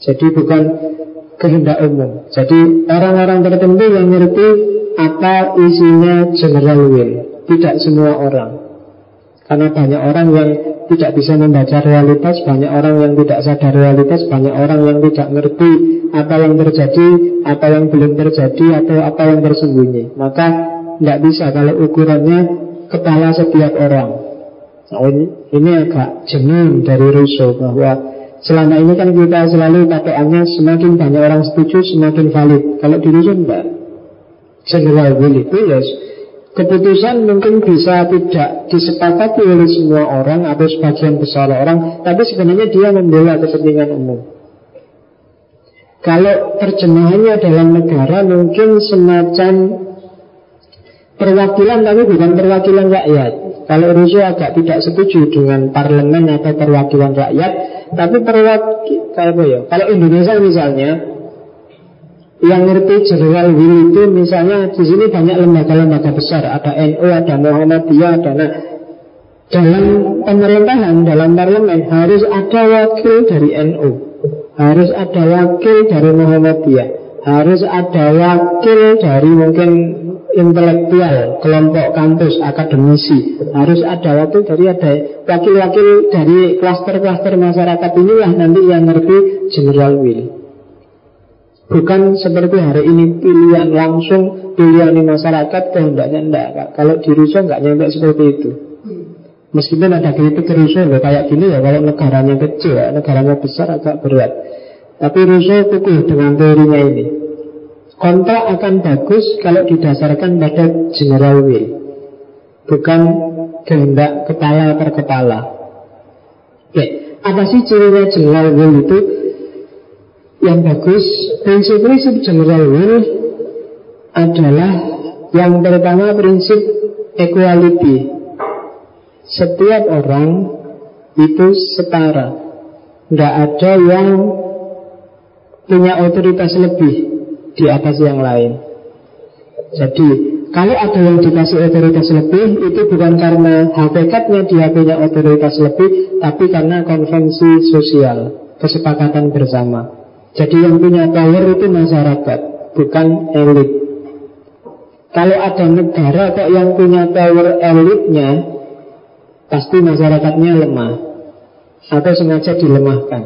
B: Jadi bukan kehendak umum. Jadi orang-orang tertentu yang ngerti apa isinya general will. Tidak semua orang. Karena banyak orang yang tidak bisa membaca realitas, banyak orang yang tidak sadar realitas, banyak orang yang tidak ngerti apa yang terjadi, apa yang belum terjadi, atau apa yang tersembunyi. Maka tidak bisa kalau ukurannya kepala setiap orang. Nah, ini, ini agak jenuh dari Rousseau bahwa selama ini kan kita selalu patokannya semakin banyak orang setuju semakin valid. Kalau Rousseau enggak. Will itu ya keputusan mungkin bisa tidak disepakati oleh semua orang atau sebagian besar orang, tapi sebenarnya dia membela kepentingan umum. Kalau terjemahannya dalam negara mungkin semacam perwakilan tapi bukan perwakilan rakyat. Kalau Rousseau agak tidak setuju dengan parlemen atau perwakilan rakyat, tapi perwakilan ya? Kalau Indonesia misalnya yang ngerti general will itu misalnya di sini banyak lembaga-lembaga besar, ada NU, ada Muhammadiyah, ada nah, dalam pemerintahan, dalam parlemen harus ada wakil dari NU, harus ada wakil dari Muhammadiyah, harus ada wakil dari mungkin intelektual, kelompok kampus, akademisi. Harus ada waktu dari ada wakil-wakil dari klaster-klaster masyarakat inilah nanti yang ngerti general will. Bukan seperti hari ini pilihan langsung Pilihan di masyarakat kehendaknya enggak Kalau di Rusia enggak nyampe seperti itu. Meskipun ada kritik ke Rusia Kayak gini ya kalau negaranya kecil ya, Negaranya besar agak berat. Tapi Rusia kukuh dengan teorinya ini Kontrak akan bagus kalau didasarkan pada general will Bukan kehendak kepala per kepala Oke, apa sih cirinya general will itu? Yang bagus, prinsip-prinsip general will adalah yang pertama prinsip equality. Setiap orang itu setara. Tidak ada yang punya otoritas lebih di atas yang lain. Jadi kalau ada yang dikasih otoritas lebih itu bukan karena hakikatnya dia punya otoritas lebih, tapi karena konvensi sosial, kesepakatan bersama. Jadi yang punya power itu masyarakat, bukan elit. Kalau ada negara kok yang punya power elitnya, pasti masyarakatnya lemah atau sengaja dilemahkan.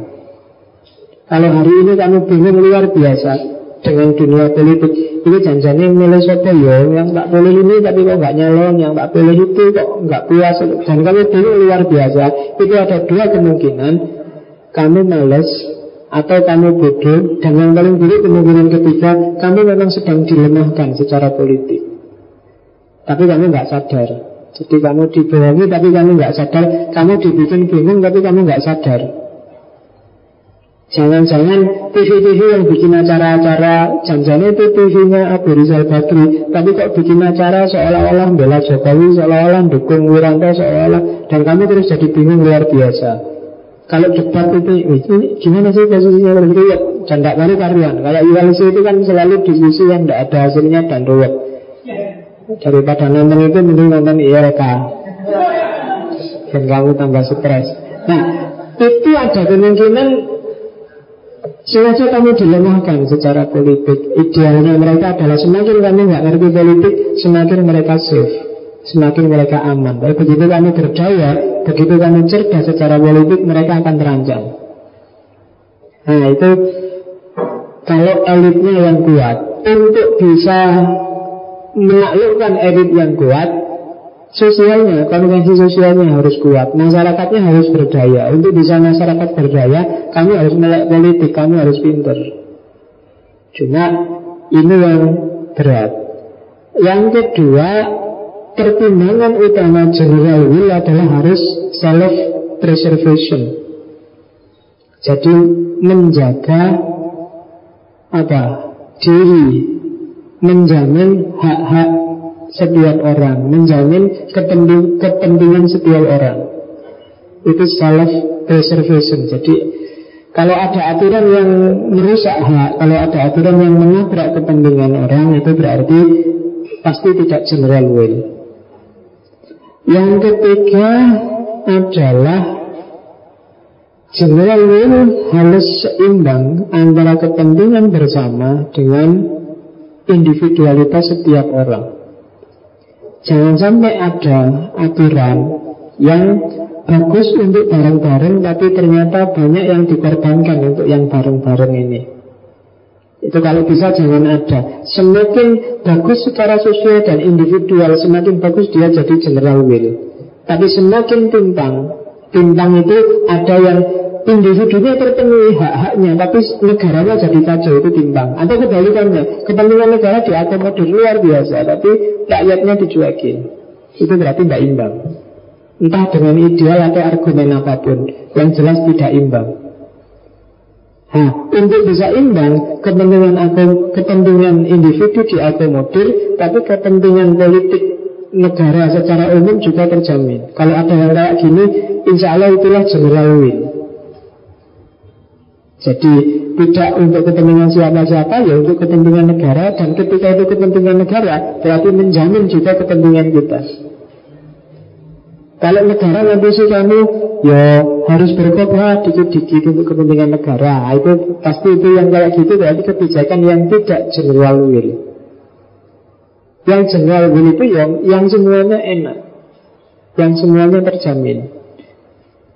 B: Kalau hari ini kamu bingung luar biasa, dengan dunia politik ini janjinya milih siapa? Ya yang tak boleh ini tapi kok nggak nyalon yang tak boleh itu kok nggak puas? Dan kamu bingung luar biasa. Itu ada dua kemungkinan. Kamu males atau kamu bodoh. Dan yang paling buruk kemungkinan ketiga kamu memang sedang dilemahkan secara politik. Tapi kamu nggak sadar. Jadi kamu dibohongi tapi kamu nggak sadar. Kamu dibikin bingung tapi kamu nggak sadar Jangan-jangan TV-TV yang bikin acara-acara Jangan itu TV-nya Abu Rizal Bakri Tapi kok bikin acara seolah-olah Bela Jokowi, seolah-olah dukung Wiranto Seolah-olah, dan kamu terus jadi bingung luar biasa. Kalau debat itu Ini gimana sih posisinya? Begitu ya Janda kali karuan. Kayak Iwalisi itu kan selalu diskusi yang tidak ada hasilnya dan ruwet. Daripada nonton itu mending nonton IRK Dan kamu tambah stres. Nah itu ada kemungkinan Sengaja kamu dilemahkan secara politik. Idealnya mereka adalah semakin kamu nggak ngerti politik Semakin mereka safe Semakin mereka aman. Tapi begitu kamu berdaya Begitu kamu cerdas secara politik Mereka akan terancam. Nah itu Kalau elitnya yang kuat. Untuk bisa menaklukkan elit yang kuat Sosialnya, konvensi sosialnya harus kuat. Masyarakatnya harus berdaya. Untuk bisa masyarakat berdaya Kami harus melek politik, kami harus pinter. Cuma ini yang berat. Yang kedua Pertimbangan utama general will adalah harus self-preservation. Jadi menjaga Apa? Diri. Menjamin hak-hak setiap orang, menjamin kepentingan setiap orang. Itu self preservation. Jadi kalau ada aturan yang merusak hak, kalau ada aturan yang menabrak kepentingan orang, itu berarti pasti tidak general will. Yang ketiga adalah general will harus seimbang antara kepentingan bersama dengan individualitas setiap orang. Jangan sampai ada aturan yang bagus untuk bareng-bareng tapi ternyata banyak yang dikorbankan untuk yang bareng-bareng ini. Itu kalau bisa jangan ada. Semakin bagus secara sosial dan individual, semakin bagus dia jadi general will. Tapi semakin timpang, timpang itu ada yang individunya terpenuhi hak-haknya, tapi negaranya jadi kacau itu timbang. Atau kebalikannya, kepentingan negara diakomodir luar biasa, tapi rakyatnya dicuekin. Itu berarti tidak imbang. Entah dengan ideal atau argumen apa pun, yang jelas tidak imbang. Nah, untuk bisa imbang, kepentingan akom, kepentingan individu diakomodir, tapi kepentingan politik negara secara umum juga terjamin. Kalau ada yang kayak gini, insya Allah itulah general win. Jadi tidak untuk kepentingan siapa-siapa ya untuk kepentingan negara dan ketika itu kepentingan negara berarti menjamin juga kepentingan kita. Kalau negara sih kamu ya harus berkorban dikit-dikit untuk kepentingan negara. Itu pasti itu yang kayak gitu berarti kebijakan yang tidak general will. Yang general will itu yang yang semuanya enak, yang semuanya terjamin.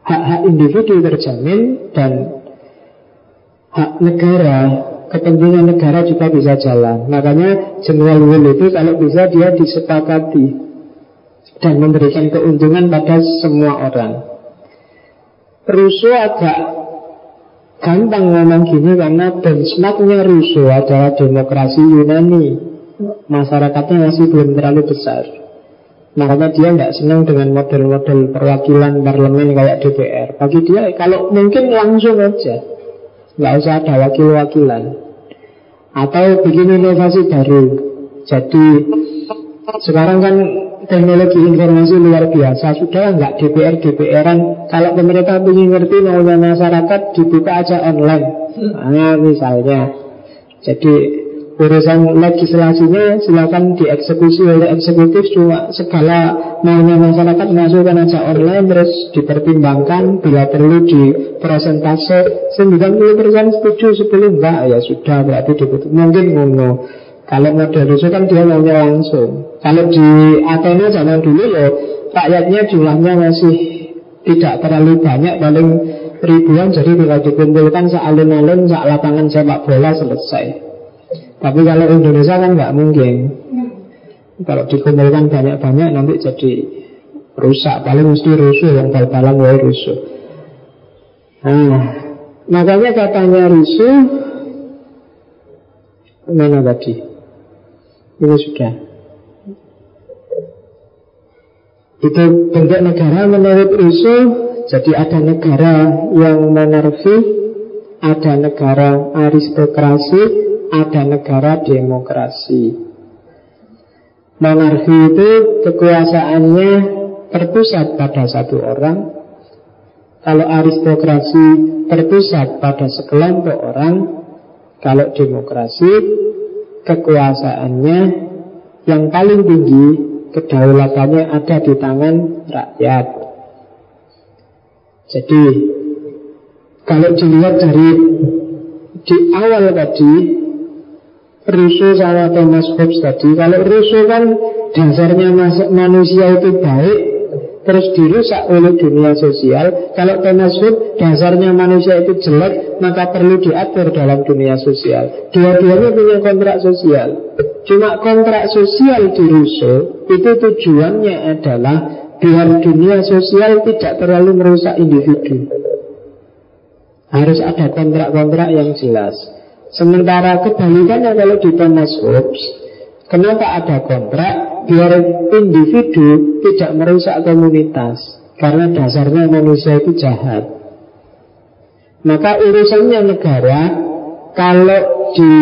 B: Hak-hak individu terjamin dan hak negara, kepentingan negara juga bisa jalan. Makanya general will itu kalau bisa dia disepakati dan memberikan keuntungan pada semua orang. Rousseau agak gampang ngomong gini karena benchmarknya Rousseau adalah demokrasi Yunani. Masyarakatnya masih belum terlalu besar. Makanya dia nggak senang dengan model-model perwakilan parlemen kayak DPR. Bagi dia kalau mungkin langsung aja nggak usah ada wakil-wakilan. Atau bikin inovasi baru. Jadi sekarang kan teknologi informasi luar biasa. Sudah nggak DPR DPRan kalau pemerintah ingin ngerti maunya masyarakat dibuka aja online. Nah, misalnya. Jadi urusan legislasinya silakan dieksekusi oleh eksekutif cuma segala maunya masyarakat masukkan aja online terus dipertimbangkan bila perlu di presentase 90% setuju sebelum enggak ya sudah berarti dibutuh mungkin ngono. Kalau model itu kan dia maunya langsung. Kalau di Athena zaman dulu ya rakyatnya jumlahnya masih tidak terlalu banyak paling ribuan jadi bila dikumpulkan sealun-alun sak lapangan sepak bola selesai. Tapi kalau Indonesia kan nggak mungkin. Kalau dikumpulkan banyak-banyak nanti jadi rusak. Paling mesti rusuh yang bal-balan wae rusuh. Nah, makanya katanya rusuh mana tadi? Ini sudah. Itu bentuk negara menurut rusuh Jadi ada negara yang monarki Ada negara aristokrasi ada negara demokrasi. Monarki itu kekuasaannya terpusat pada satu orang. Kalau aristokrasi terpusat pada sekelompok orang, kalau demokrasi kekuasaannya yang paling tinggi kedaulatannya ada di tangan rakyat. Jadi kalau dilihat dari di awal tadi Rusuh sama Thomas Hobbes tadi. Kalau rusuh kan dasarnya manusia itu baik Terus dirusak oleh dunia sosial. Kalau Thomas Hobbes dasarnya manusia itu jelek Maka perlu diatur dalam dunia sosial. Dua-duanya punya kontrak sosial. Cuma kontrak sosial di Rusuh Itu tujuannya adalah Biar dunia sosial tidak terlalu merusak individu. Harus ada kontrak-kontrak yang jelas Sementara kebalikannya kalau di Thomas Hobbes Kenapa ada kontrak? Biar individu tidak merusak komunitas Karena dasarnya manusia itu jahat Maka urusannya negara Kalau di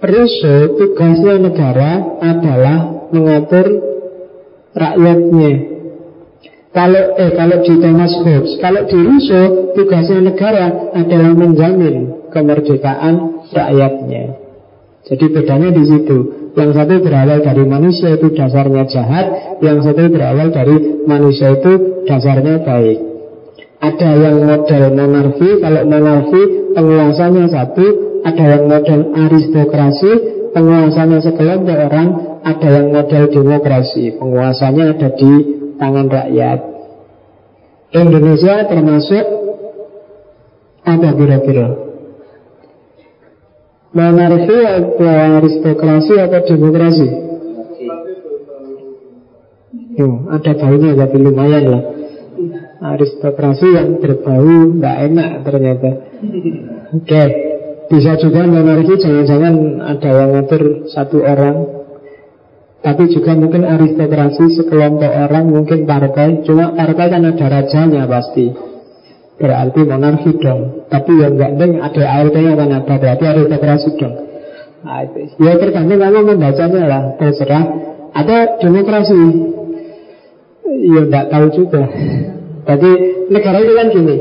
B: Russo tugasnya negara adalah mengatur rakyatnya kalau eh kalau di Thomas Hobbes, kalau di Rousseau tugasnya negara adalah menjamin kemerdekaan rakyatnya. Jadi bedanya di situ. Yang satu berawal dari manusia itu dasarnya jahat, yang satu berawal dari manusia itu dasarnya baik. Ada yang model monarki, kalau monarki penguasanya satu, ada yang model aristokrasi, penguasanya sekelompok orang, ada yang model demokrasi, penguasanya ada di tangan rakyat. Indonesia termasuk apa kira-kira? Monarki atau aristokrasi atau demokrasi? Yo, ada baunya tapi lumayan lah. Aristokrasi yang berbau nggak enak ternyata. Oke, okay. bisa juga monarki jangan-jangan ada yang ngatur satu orang, tapi juga mungkin aristokrasi sekelompok orang mungkin partai, cuma partai kan ada rajanya pasti. Berarti monarki dong. Tapi yang deng ada ART-nya kan ada Berarti aristokrasi dong. Nah, itu. Ya tergantung kamu membacanya lah. Terserah. Ada demokrasi? Ya enggak tahu juga. Jadi negara itu kan gini.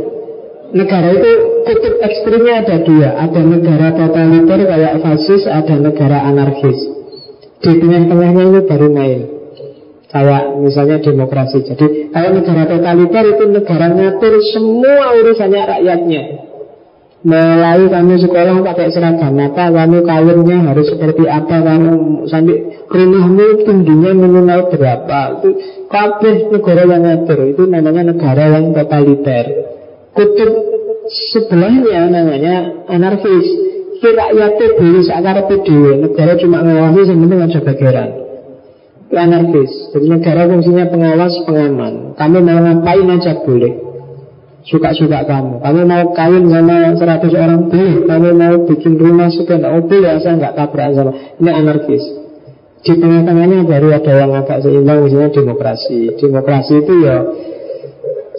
B: Negara itu kutub ekstrimnya ada dua. Ada negara totaliter kayak fasis Ada negara anarkis Di tengah-tengahnya ini baru main Kayak misalnya demokrasi. Jadi kalau negara totaliter itu negara ngatur semua urusannya rakyatnya. Mulai kamu sekolah pakai seragam apa Kamu kawinnya harus seperti apa Kamu sampai rumahmu tingginya minimal berapa. Itu kabeh negara yang ngatur. Itu namanya negara yang totaliter. Kutub sebelahnya namanya anarkis Rakyatnya beli seakar dewe Negara cuma ngawasi sebenarnya aja bagiran anarkis. Jadi negara fungsinya pengawas, pengaman. Kamu mau ngapain aja boleh. Suka-suka kamu. Kamu mau kawin sama 100 orang boleh. Kamu mau bikin rumah sekian oh boleh asal nggak tabrak sama. Ini anarkis. Di tengah-tengahnya baru ada yang agak seimbang misalnya demokrasi. Demokrasi itu ya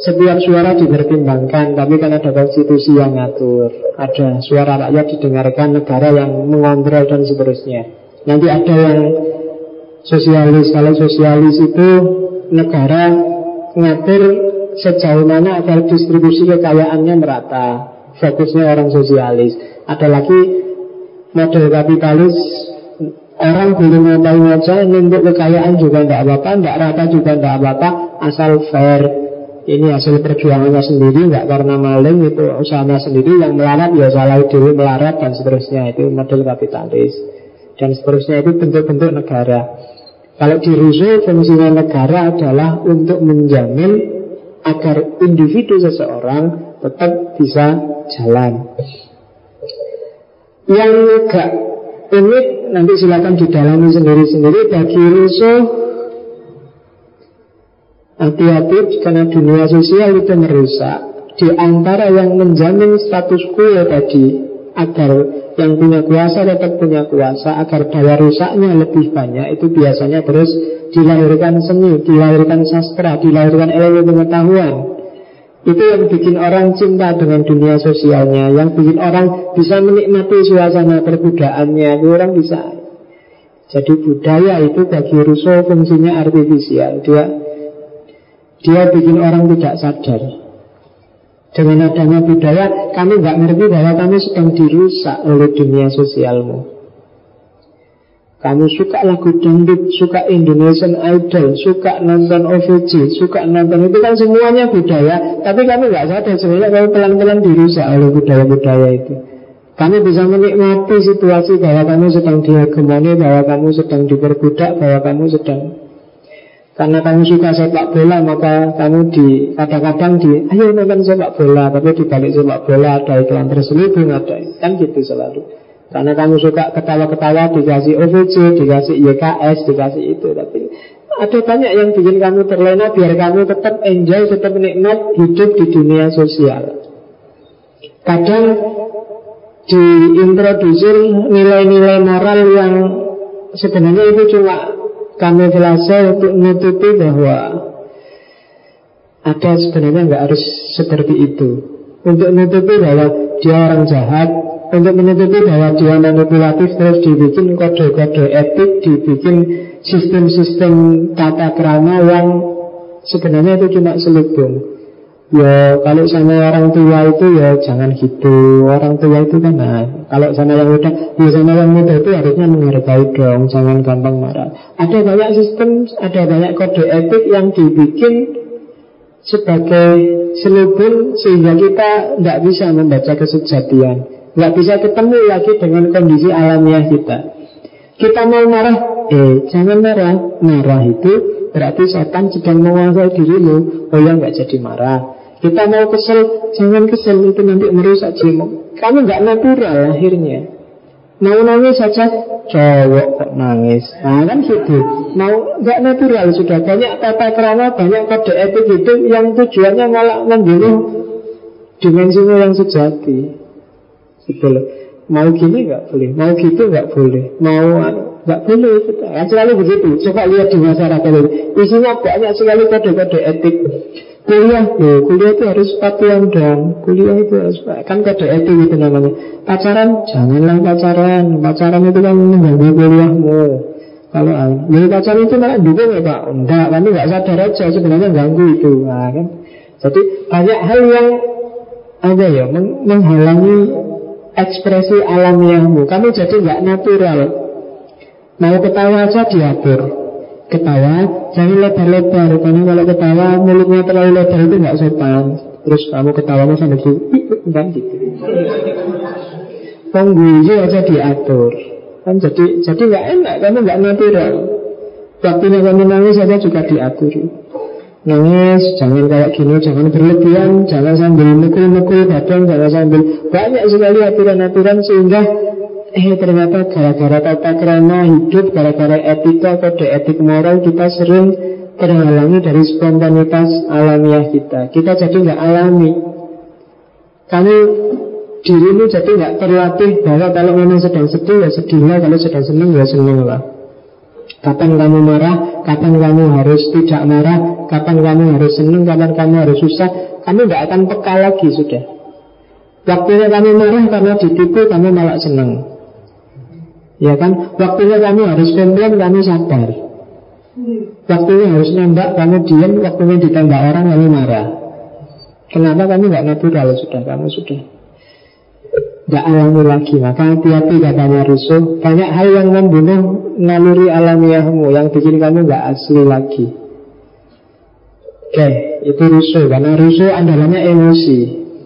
B: setiap suara dipertimbangkan, tapi kan ada konstitusi yang ngatur, ada suara rakyat didengarkan, negara yang mengontrol dan seterusnya. Nanti ada yang sosialis. Kalau sosialis itu negara ngatur sejauh mana agar distribusi kekayaannya merata. Fokusnya orang sosialis. Ada lagi model kapitalis Orang boleh ngapain aja Numpuk kekayaan juga tidak apa-apa Tidak rata juga tidak apa-apa Asal fair Ini hasil perjuangannya sendiri Tidak karena maling Itu usahanya sendiri Yang melarat ya salah diri melarat Dan seterusnya. Itu model kapitalis. Dan seterusnya itu bentuk-bentuk negara. Kalau di Rousseau fungsinya negara adalah untuk menjamin agar individu seseorang tetap bisa jalan. Yang agak unik nanti silakan didalami sendiri-sendiri bagi Rousseau Hati-hati karena dunia sosial itu merusak Di antara yang menjamin status quo tadi Agar yang punya kuasa tetap punya kuasa agar daya rusaknya lebih banyak itu biasanya terus dilahirkan seni, dilahirkan sastra, dilahirkan ilmu pengetahuan. Itu yang bikin orang cinta dengan dunia sosialnya, yang bikin orang bisa menikmati suasana perbudaannya, orang bisa. Jadi budaya itu bagi Rousseau fungsinya artifisial, dia dia bikin orang tidak sadar. Dengan adanya budaya, kami nggak ngerti bahwa kami sedang dirusak oleh dunia sosialmu. Kamu suka lagu dangdut, suka Indonesian Idol, suka nonton OVJ, suka nonton itu kan semuanya budaya. Tapi kami nggak sadar sebenarnya kamu pelan-pelan dirusak oleh budaya-budaya itu. Kami bisa menikmati situasi bahwa kamu sedang dihegemoni, bahwa kamu sedang diperbudak, bahwa kamu sedang karena kamu suka sepak bola maka kamu di kadang-kadang di ayo nonton sepak bola tapi di balik sepak bola ada iklan terselubung ada kan gitu selalu. Karena kamu suka ketawa-ketawa dikasih OVJ, dikasih YKS, dikasih itu tapi ada banyak yang bikin kamu terlena biar kamu tetap enjoy, tetap nikmat hidup di dunia sosial. Kadang diintrodusir nilai-nilai moral yang sebenarnya itu cuma kami kamuflase untuk menutupi bahwa ada sebenarnya nggak harus seperti itu. Untuk menutupi bahwa dia orang jahat, untuk menutupi bahwa dia manipulatif terus dibikin kode-kode etik, dibikin sistem-sistem tata kerama yang sebenarnya itu cuma selubung. Ya kalau sama orang tua itu ya jangan gitu. Orang tua itu kan nah Kalau sama yang muda Ya sama yang muda itu harusnya menghargai dong Jangan gampang marah. Ada banyak sistem Ada banyak kode etik yang dibikin Sebagai selubung Sehingga kita tidak bisa membaca kesejatian. Tidak bisa ketemu lagi dengan kondisi alamiah kita. Kita mau marah Eh jangan marah. Marah itu berarti setan sedang menguasai dirimu. Oh ya nggak jadi marah kita mau kesel, jangan kesel itu nanti merusak jiwa. Kamu nggak natural akhirnya. Mau nangis saja cowok kok nangis. Nah kan gitu. Mau nggak natural sudah banyak tata kerama, banyak kode etik hidup yang tujuannya malah membunuh dimensinya yang sejati. Gitu loh. Mau gini nggak boleh, mau gitu nggak boleh, mau anu, nggak boleh. Kan selalu begitu. Coba lihat di masyarakat ini. Isinya banyak sekali kode-kode etik kuliah loh, kuliah itu harus patuhan dong. Kuliah itu harus kan kode etik itu namanya. Pacaran janganlah pacaran. Pacaran itu kan mengganggu kuliahmu. Kalau ya pacaran itu malah dukung ya pak? Enggak kamu nggak sadar aja sebenarnya ganggu itu. Nah, kan. Jadi banyak hal yang apa ya meng menghalangi ekspresi alamiahmu. Kamu jadi nggak natural. Mau ketawa aja diatur ketawa jangan lebar-lebar. Karena kalau ketawa mulutnya terlalu lebar itu nggak sopan. Terus kamu ketawanya sambil gitu kan gitu. Pengguyu aja diatur. Kan jadi jadi nggak enak kamu nggak natural. Waktunya kamu nangis saja juga diatur. Nangis jangan kayak gini jangan berlebihan jangan sambil mukul-mukul badan jangan sambil banyak sekali aturan-aturan sehingga Eh ternyata gara-gara tata kerama hidup Gara-gara etika, kode etik moral Kita sering terhalangi dari spontanitas alamiah kita. Kita jadi nggak alami. Kamu dirimu jadi nggak terlatih Bahwa kalau memang sedang sedih ya sedihlah. Kalau sedang senang ya senang lah Kapan kamu marah, kapan kamu harus tidak marah Kapan kamu harus senang, kapan kamu harus susah Kamu nggak akan peka lagi sudah. Waktunya kamu marah karena ditipu Kamu malah senang Ya kan, waktunya kamu harus komplain, kamu sabar. Waktunya harus nembak, kamu diam, waktunya ditembak orang, kamu marah. Kenapa kamu nggak natural sudah, kamu sudah nggak alami lagi. Maka hati-hati katanya Rusuh. Banyak hal yang membunuh naluri alamiahmu, yang bikin kamu nggak asli lagi. Oke, itu Rusuh. Karena Rusuh andalannya emosi.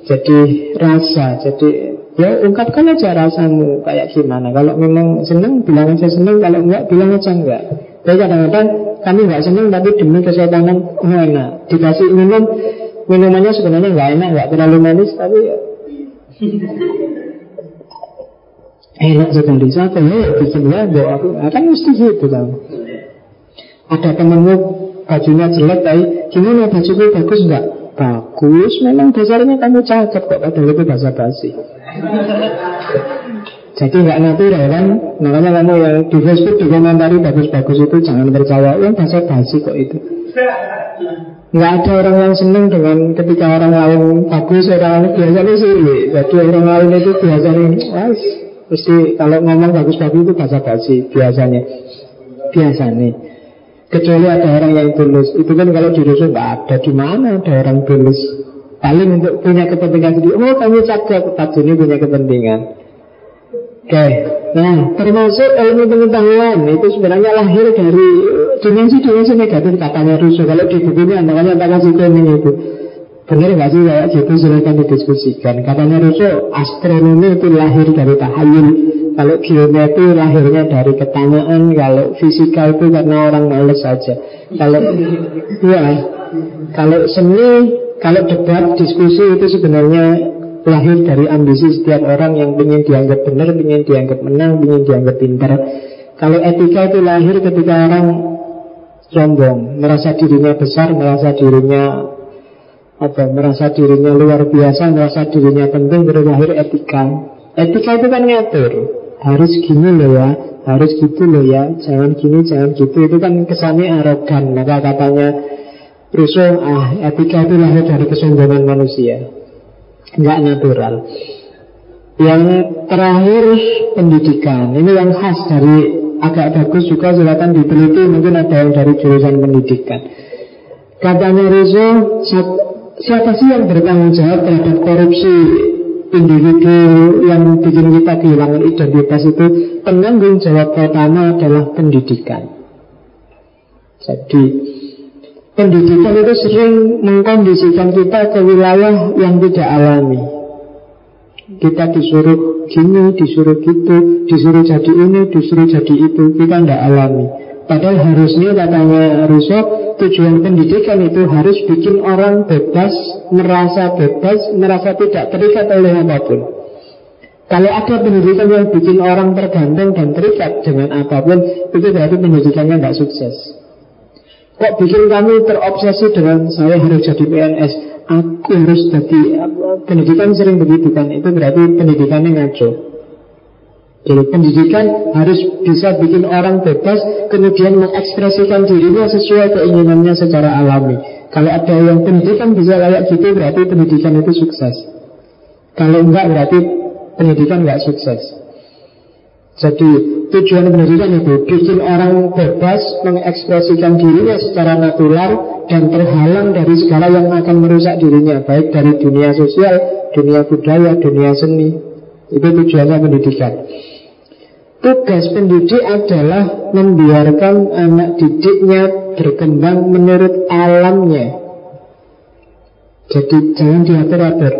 B: Jadi rasa, jadi Ya ungkapkan aja rasamu kayak gimana. Kalau memang seneng bilang aja seneng. Kalau enggak bilang aja enggak. Tapi kadang-kadang kami enggak seneng Tapi demi kesehatan oh enak. Dikasih minum Minumannya sebenarnya enggak enak Enggak terlalu manis Tapi ya. Enak sekali. Siapa ya bikin ya aku Akan mesti gitu kamu Ada temenmu bajunya jelek Tapi gimana bajuku bagus enggak Bagus Memang dasarnya kamu cakep kok Padahal itu bahasa basi. Jadi nggak natural kan? Makanya kamu yang di Facebook komentari bagus-bagus itu Jangan percaya. Yang bahasa basi kok itu. Nggak ada orang yang seneng dengan Ketika orang lain bagus Orang lain biasanya sih Jadi orang lain itu biasanya Wah, Mesti kalau ngomong bagus-bagus itu bahasa basi Biasanya. Biasanya Kecuali ada orang yang tulus. Itu kan kalau di rusuh nggak ada. Di mana ada orang tulus? Paling untuk punya kepentingan sendiri. Oh kamu cakep Pak ini punya kepentingan. Oke okay. Nah termasuk ilmu pengetahuan. Itu sebenarnya lahir dari Dimensi-dimensi negatif katanya Rusuh. Kalau di buku ini namanya tak kasih itu Benar nggak sih? Kayak gitu silahkan didiskusikan. Katanya Rusuh astronomi itu lahir dari tahayul Kalau geometri lahirnya dari ketanaan Kalau fisika itu karena orang males saja Kalau ya Kalau seni kalau debat, diskusi itu sebenarnya lahir dari ambisi setiap orang yang ingin dianggap benar, ingin dianggap menang, ingin dianggap pintar. Kalau etika itu lahir ketika orang sombong, merasa dirinya besar, merasa dirinya apa, merasa dirinya luar biasa, merasa dirinya penting, baru lahir etika. Etika itu kan ngatur, harus gini loh ya, harus gitu loh ya, jangan gini, jangan gitu. Itu kan kesannya arogan. Maka katanya Rusuh, ah, etika itu lahir dari kesombongan manusia Nggak natural Yang terakhir pendidikan Ini yang khas dari agak bagus juga silakan diteliti Mungkin ada yang dari jurusan pendidikan Katanya Rusuh, siapa sih yang bertanggung jawab terhadap korupsi individu yang bikin kita kehilangan identitas itu penanggung jawab pertama adalah pendidikan. Jadi Pendidikan itu sering mengkondisikan kita ke wilayah yang tidak alami Kita disuruh gini, disuruh gitu Disuruh jadi ini, disuruh jadi itu Kita tidak alami Padahal harusnya katanya Russo Tujuan pendidikan itu harus bikin orang bebas Merasa bebas, merasa tidak terikat oleh apa pun Kalau ada pendidikan yang bikin orang tergantung dan terikat dengan apa pun, itu berarti pendidikannya nggak sukses. Kok bikin kami terobsesi dengan saya harus jadi PNS, aku harus jadi pendidikan sering begitu kan? Itu berarti pendidikannya ngaco. Jadi pendidikan harus bisa bikin orang bebas, kemudian mengekspresikan dirinya sesuai keinginannya secara alami. Kalau ada yang pendidikan bisa layak gitu, berarti pendidikan itu sukses. Kalau enggak, berarti pendidikan nggak sukses. Jadi tujuan pendidikan itu bikin orang bebas mengekspresikan dirinya secara natural dan terhalang dari segala yang akan merusak dirinya, baik dari dunia sosial, dunia budaya, dunia seni. Itu tujuannya pendidikan. Tugas pendidik adalah membiarkan anak didiknya berkembang menurut alamnya. Jadi jangan diatur-atur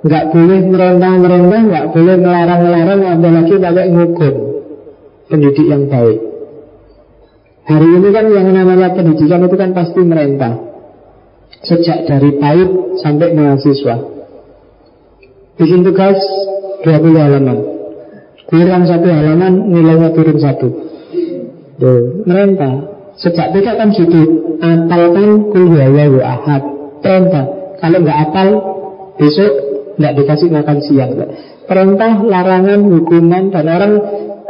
B: nggak boleh merentah-merentah, nggak boleh melarang-larang, apalagi pakai ngukur pendidik yang baik. Hari ini kan yang namanya pendidikan itu kan pasti merentah. Sejak dari pahit sampai mahasiswa. Bikin tugas 20 halaman. Kurang satu halaman, nilainya turun satu. Tuh, merentah. Sejak TK kan gitu. Apalkan kuliah ahad. Perintah. Kalau nggak apal, besok tidak dikasih makan siang Perintah, larangan, hukuman Dan orang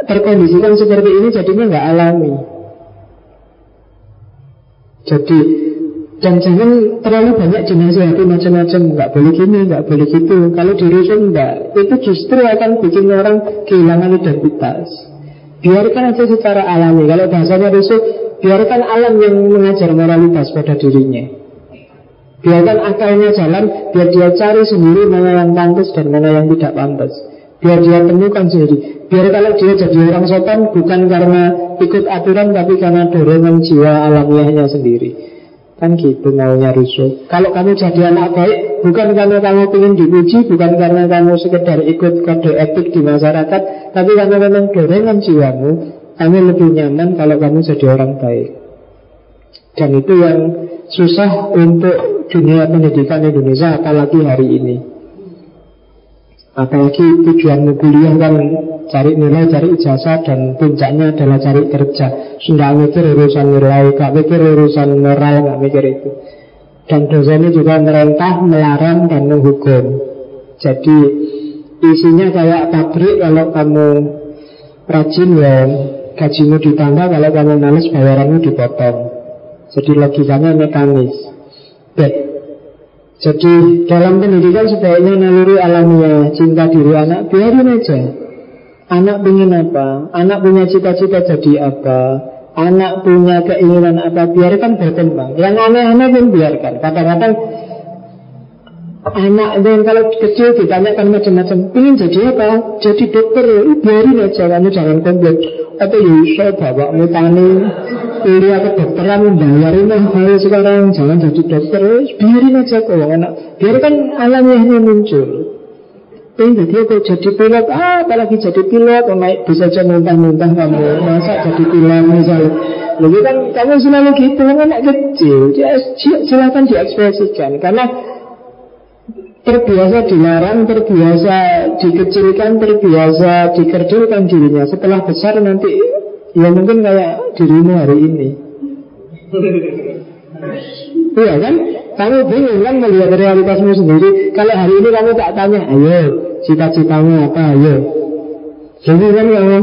B: terkondisikan seperti ini Jadinya nggak alami Jadi dan jangan terlalu banyak dinasihati macam-macam nggak boleh gini, nggak boleh gitu Kalau dirusun enggak Itu justru akan bikin orang kehilangan identitas Biarkan aja secara alami Kalau bahasanya rusuh Biarkan alam yang mengajar moralitas pada dirinya Biarkan akalnya jalan, biar dia cari sendiri mana yang pantas dan mana yang tidak pantas. Biar dia temukan sendiri. Biar kalau dia jadi orang sopan bukan karena ikut aturan, tapi karena dorongan jiwa alamiahnya sendiri. Kan gitu maunya rusuh. Kalau kamu jadi anak baik, bukan karena kamu ingin dipuji, bukan karena kamu sekedar ikut kode etik di masyarakat, tapi karena memang dorongan jiwamu, kamu lebih nyaman kalau kamu jadi orang baik. Dan itu yang susah untuk dunia pendidikan Indonesia apalagi hari ini apalagi tujuan kuliah kan cari nilai, cari ijazah dan puncaknya adalah cari kerja sudah mikir urusan nilai, gak mikir urusan moral, gak mikir itu dan dosennya juga merentah, melarang dan menghukum jadi isinya kayak pabrik kalau kamu rajin ya gajimu ditambah kalau kamu males bayaranmu dipotong jadi logikanya mekanis. Baik. Jadi dalam pendidikan sebaiknya naluri alamiah cinta diri anak biarin aja. Anak ingin apa? Anak punya cita-cita jadi apa? Anak punya keinginan apa? Biarkan berkembang. Yang aneh-aneh pun biarkan. Kadang-kadang anak yang kalau kecil ditanyakan macam-macam, ingin jadi apa? Jadi dokter, biarin aja kamu jangan komplain. Atau ya bisa bapakmu tani kuliah kedokteran bayarin lah kalau sekarang jangan jadi dokter. Biarin aja kok anak. Biarkan alamiahnya muncul. Ini jadi aku jadi pilot. Ah apalagi jadi pilot naik bisa aja muntah-muntah kamu. Masa jadi pilot misalnya Lalu kan kamu selalu gitu anak kecil ya, silakan diekspresikan. Karena terbiasa dilarang, terbiasa dikecilkan, terbiasa dikerdilkan dirinya. Setelah besar nanti Ya mungkin kayak dirimu hari ini Iya kan? Kamu bingung kan melihat realitasmu sendiri Kalau hari ini kamu tak tanya Ayo, cita-citamu apa? Ayo Jadi kan kamu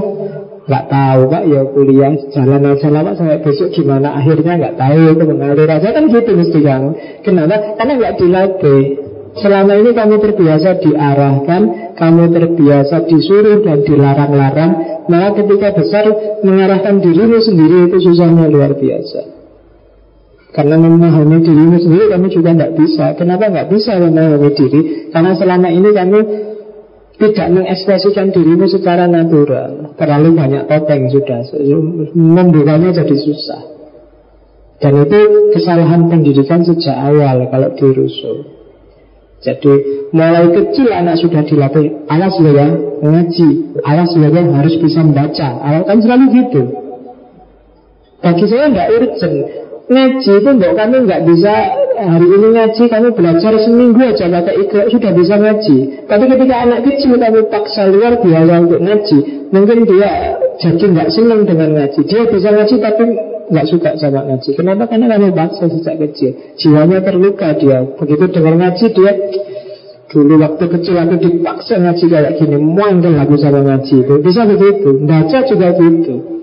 B: Gak tahu pak, ya kuliah jalan aja lama sampai besok gimana akhirnya gak tahu itu mengalir aja kan gitu mesti kamu. Kenapa? Karena gak dilatih. Selama ini kamu terbiasa diarahkan, kamu terbiasa disuruh dan dilarang-larang, maka ketika besar mengarahkan dirimu sendiri itu susahnya luar biasa. Karena memahami dirimu sendiri kamu juga tidak bisa. Kenapa nggak bisa memahami diri? Karena selama ini kamu tidak mengekspresikan dirimu secara natural. Terlalu banyak topeng sudah. Membukanya jadi susah. Dan itu kesalahan pendidikan sejak awal kalau dirusuh. Jadi mulai kecil anak sudah dilatih Awas ya ngaji Awas ya harus bisa membaca Awas kan selalu gitu Bagi saya tidak urgent Ngaji itu mbak kami nggak bisa hari ini ngaji, kamu belajar seminggu aja pakai ikra sudah bisa ngaji. Tapi ketika anak kecil kamu paksa luar biasa untuk ngaji, mungkin dia jadi nggak senang dengan ngaji. Dia bisa ngaji tapi nggak suka sama ngaji. Kenapa? Karena kamu paksa sejak kecil. Jiwanya terluka dia. Begitu dengar ngaji dia Dulu waktu kecil aku dipaksa ngaji kayak gini. Muangkel aku sama ngaji itu. Bisa begitu? Baca juga begitu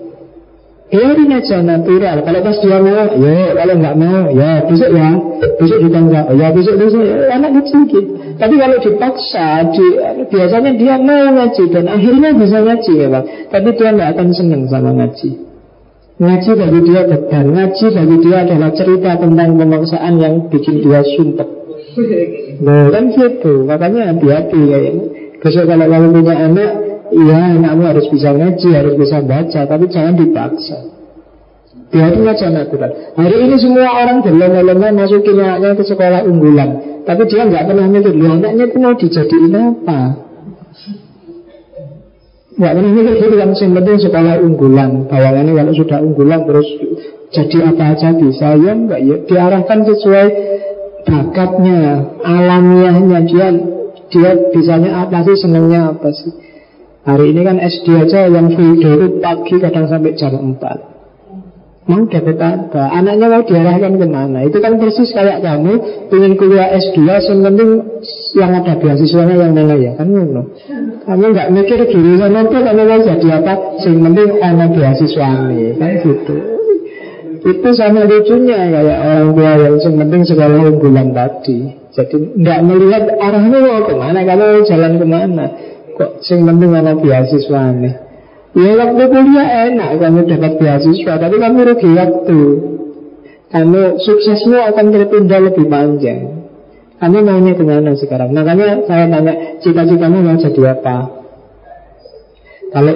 B: Biarin aja natural. Kalau pas dia mau, ya Kalau nggak mau, ya besok ya. Besok juga enggak, ya besok besok. Ya, Anak kecil gitu. Tapi kalau dipaksa di, Biasanya dia mau ngaji Dan akhirnya bisa ngaji ya Pak Tapi dia nggak akan senang sama ngaji Ngaji bagi dia beban Ngaji bagi dia adalah cerita tentang pemaksaan Yang bikin dia sumpah Nah kan gitu Makanya hati-hati ya Besok kalau kamu punya anak Iya, anakmu harus bisa ngaji, harus bisa baca, tapi jangan dipaksa. Biarin aja natural. Hari ini semua orang berlomba-lomba masukin anaknya ke sekolah unggulan, tapi dia nggak pernah mikir, anaknya itu mau dijadiin apa? Nggak pernah mikir gitu yang penting sekolah unggulan. Bayangannya kalau sudah unggulan terus jadi apa aja bisa, ya enggak ya diarahkan sesuai bakatnya, alamiahnya dia dia bisanya apa sih, senangnya apa sih. Hari ini kan SD aja yang video itu pagi kadang sampai jam 4 Mau dapat apa? Anaknya mau diarahkan ke mana? Itu kan persis kayak kamu ingin kuliah S2 Yang penting yang ada beasiswanya yang mana ya Kan ngono. Kamu nggak mikir jurusan apa? Kamu mau jadi apa? Yang penting anak beasiswa nih Kan gitu. Itu sama lucunya kayak orang tua yang penting sekolah unggulan tadi. Jadi nggak melihat arahnya mau ke mana Kamu jalan ke mana? Kok sing penting ana beasiswa nih Ya waktu kuliah enak kamu dapat beasiswa Tapi kamu rugi waktu. Kamu suksesmu akan tertunda lebih panjang. Kamu maunya ke mana sekarang? Makanya saya tanya Cita-citamu mau jadi apa? Kalau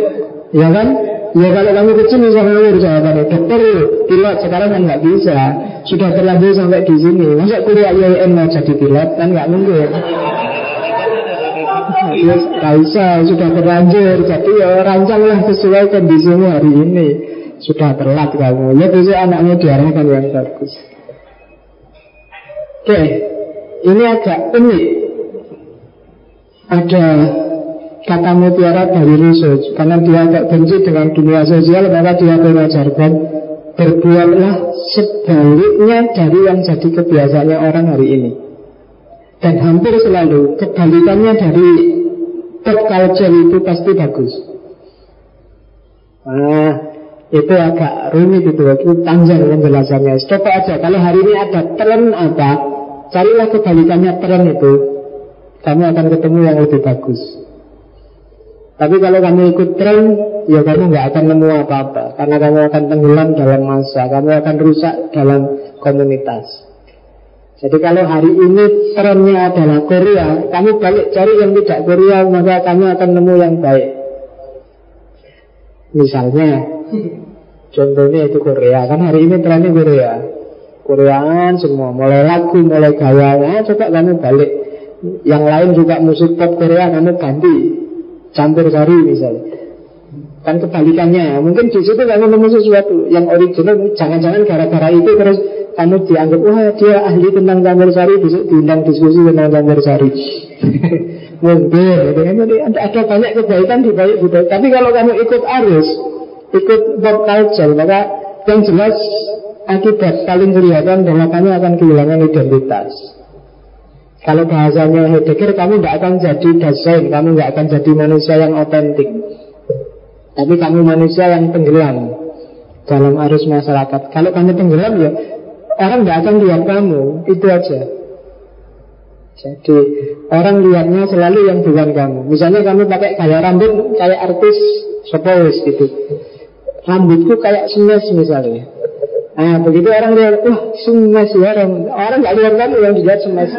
B: Ya kan? Ya kalau kamu kecil bisa ngawur jawabannya Dokter, pilot sekarang kan nggak bisa. Sudah terlanjur sampai di sini. Masa kuliah IAIN mau jadi pilot Kan nggak mungkin Ya, Raisa sudah terlanjur. Jadi ya rancanglah sesuai kondisimu hari ini. Sudah telat kamu. Ya besok anaknya diarahkan yang bagus. Oke Ini agak unik. Ada kata mutiara dari research. Karena dia agak benci dengan dunia sosial Maka dia mengajarkan Berbuatlah sebaliknya dari yang jadi kebiasaannya orang hari ini. Dan hampir selalu kebalikannya dari pop culture itu pasti bagus. Nah, itu agak rumit itu, itu panjang penjelasannya. Coba aja, kalau hari ini ada tren apa, carilah kebalikannya tren itu, kamu akan ketemu yang lebih bagus. Tapi kalau kamu ikut tren, ya kamu nggak akan nemu apa-apa, karena kamu akan tenggelam dalam masa, kamu akan rusak dalam komunitas. Jadi kalau hari ini trennya adalah Korea, kamu balik cari yang tidak Korea, maka kamu akan nemu yang baik. Misalnya, contohnya itu Korea, kan hari ini trennya Korea. Koreaan semua, mulai lagu, mulai gaya, nah, coba kamu balik. Yang lain juga musik pop Korea, kamu ganti, campur sari misalnya. Kan kebalikannya, mungkin di situ kamu nemu sesuatu yang original, jangan-jangan gara-gara itu terus kamu dianggap wah dia ahli tentang campur sari besok diundang diskusi tentang campur sari. Mungkin gitu kan. Jadi ada, ada banyak kebaikan di balik budaya. Tapi kalau kamu ikut arus ikut pop culture maka yang jelas akibat paling kelihatan bahwa kamu akan kehilangan identitas. Kalau bahasanya Heidegger kamu tidak akan jadi desain kamu nggak akan jadi manusia yang otentik. Tapi kamu manusia yang tenggelam dalam arus masyarakat. Kalau kamu tenggelam ya Orang nggak akan lihat kamu, itu aja. Jadi orang lihatnya selalu yang bukan kamu. Misalnya kamu pakai gaya rambut kayak artis sopowis gitu. Rambutku kayak smash misalnya. Nah begitu orang lihat, wah smash ya orang. Orang nggak lihat kamu yang dilihat smash.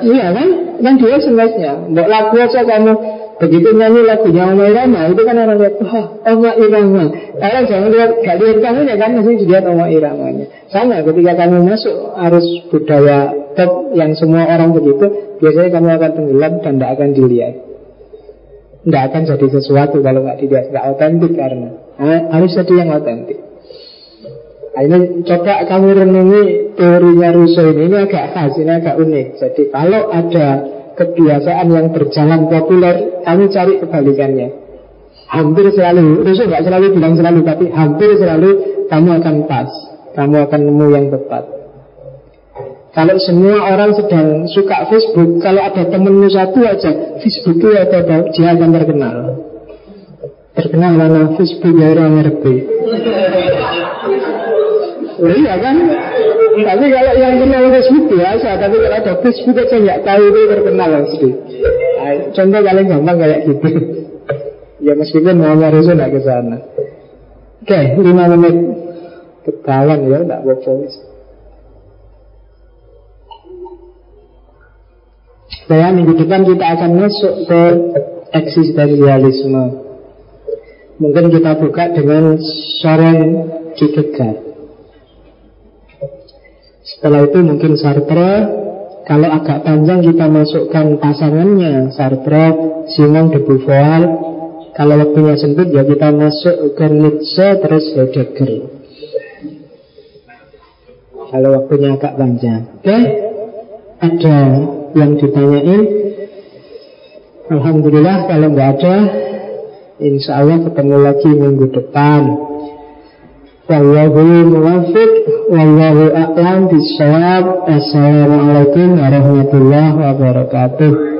B: iya kan? Kan dia smashnya. Mbak lagu aja kamu Begitu nyanyi lagunya Oma Irama Itu kan orang lihat Wah Oma Irama Orang jangan lihat Gak lihat kamu ya kan Masih dilihat Oma Iramanya Sama ketika kamu masuk Arus budaya pop Yang semua orang begitu Biasanya kamu akan tenggelam Dan tidak akan dilihat. Tidak akan jadi sesuatu Kalau nggak dilihat Nggak otentik karena Harus jadi yang otentik. Nah, ini coba kamu renungi teorinya Rousseau ini, ini agak khas, ini agak unik. Jadi kalau ada kebiasaan yang berjalan populer, kamu cari kebalikannya. Hampir selalu, Rousseau nggak selalu bilang selalu, tapi hampir selalu kamu akan pas, kamu akan nemu yang tepat. Kalau semua orang sedang suka Facebook, kalau ada temenmu satu aja, Facebook itu ada, dia akan terkenal. Terkenal mana Facebook ya orang ngerti. Oh, iya kan? Tapi kalau yang kenal Facebook biasa, tapi kalau ada Facebook aja nggak tahu itu terkenal pasti. Contoh paling gampang kayak gitu. ya meskipun Muhammad Rasul nggak ke sana. Oke, lima menit ketahuan ya, nggak apa-apa. Saya minggu depan kita akan masuk ke eksistensialisme. Mungkin kita buka dengan Soren Kierkegaard. Setelah itu mungkin Sartre Kalau agak panjang kita masukkan pasangannya Sartre, Simon de Beauvoir. Kalau waktunya sempit ya kita masuk ke Nietzsche terus Heidegger. Kalau waktunya agak panjang. Oke Ada yang ditanyain? Alhamdulillah kalau nggak ada Insya Allah ketemu lagi minggu depan. Wallahu muwafiq Wallahu a'lam bisawab. Assalamualaikum warahmatullahi wabarakatuh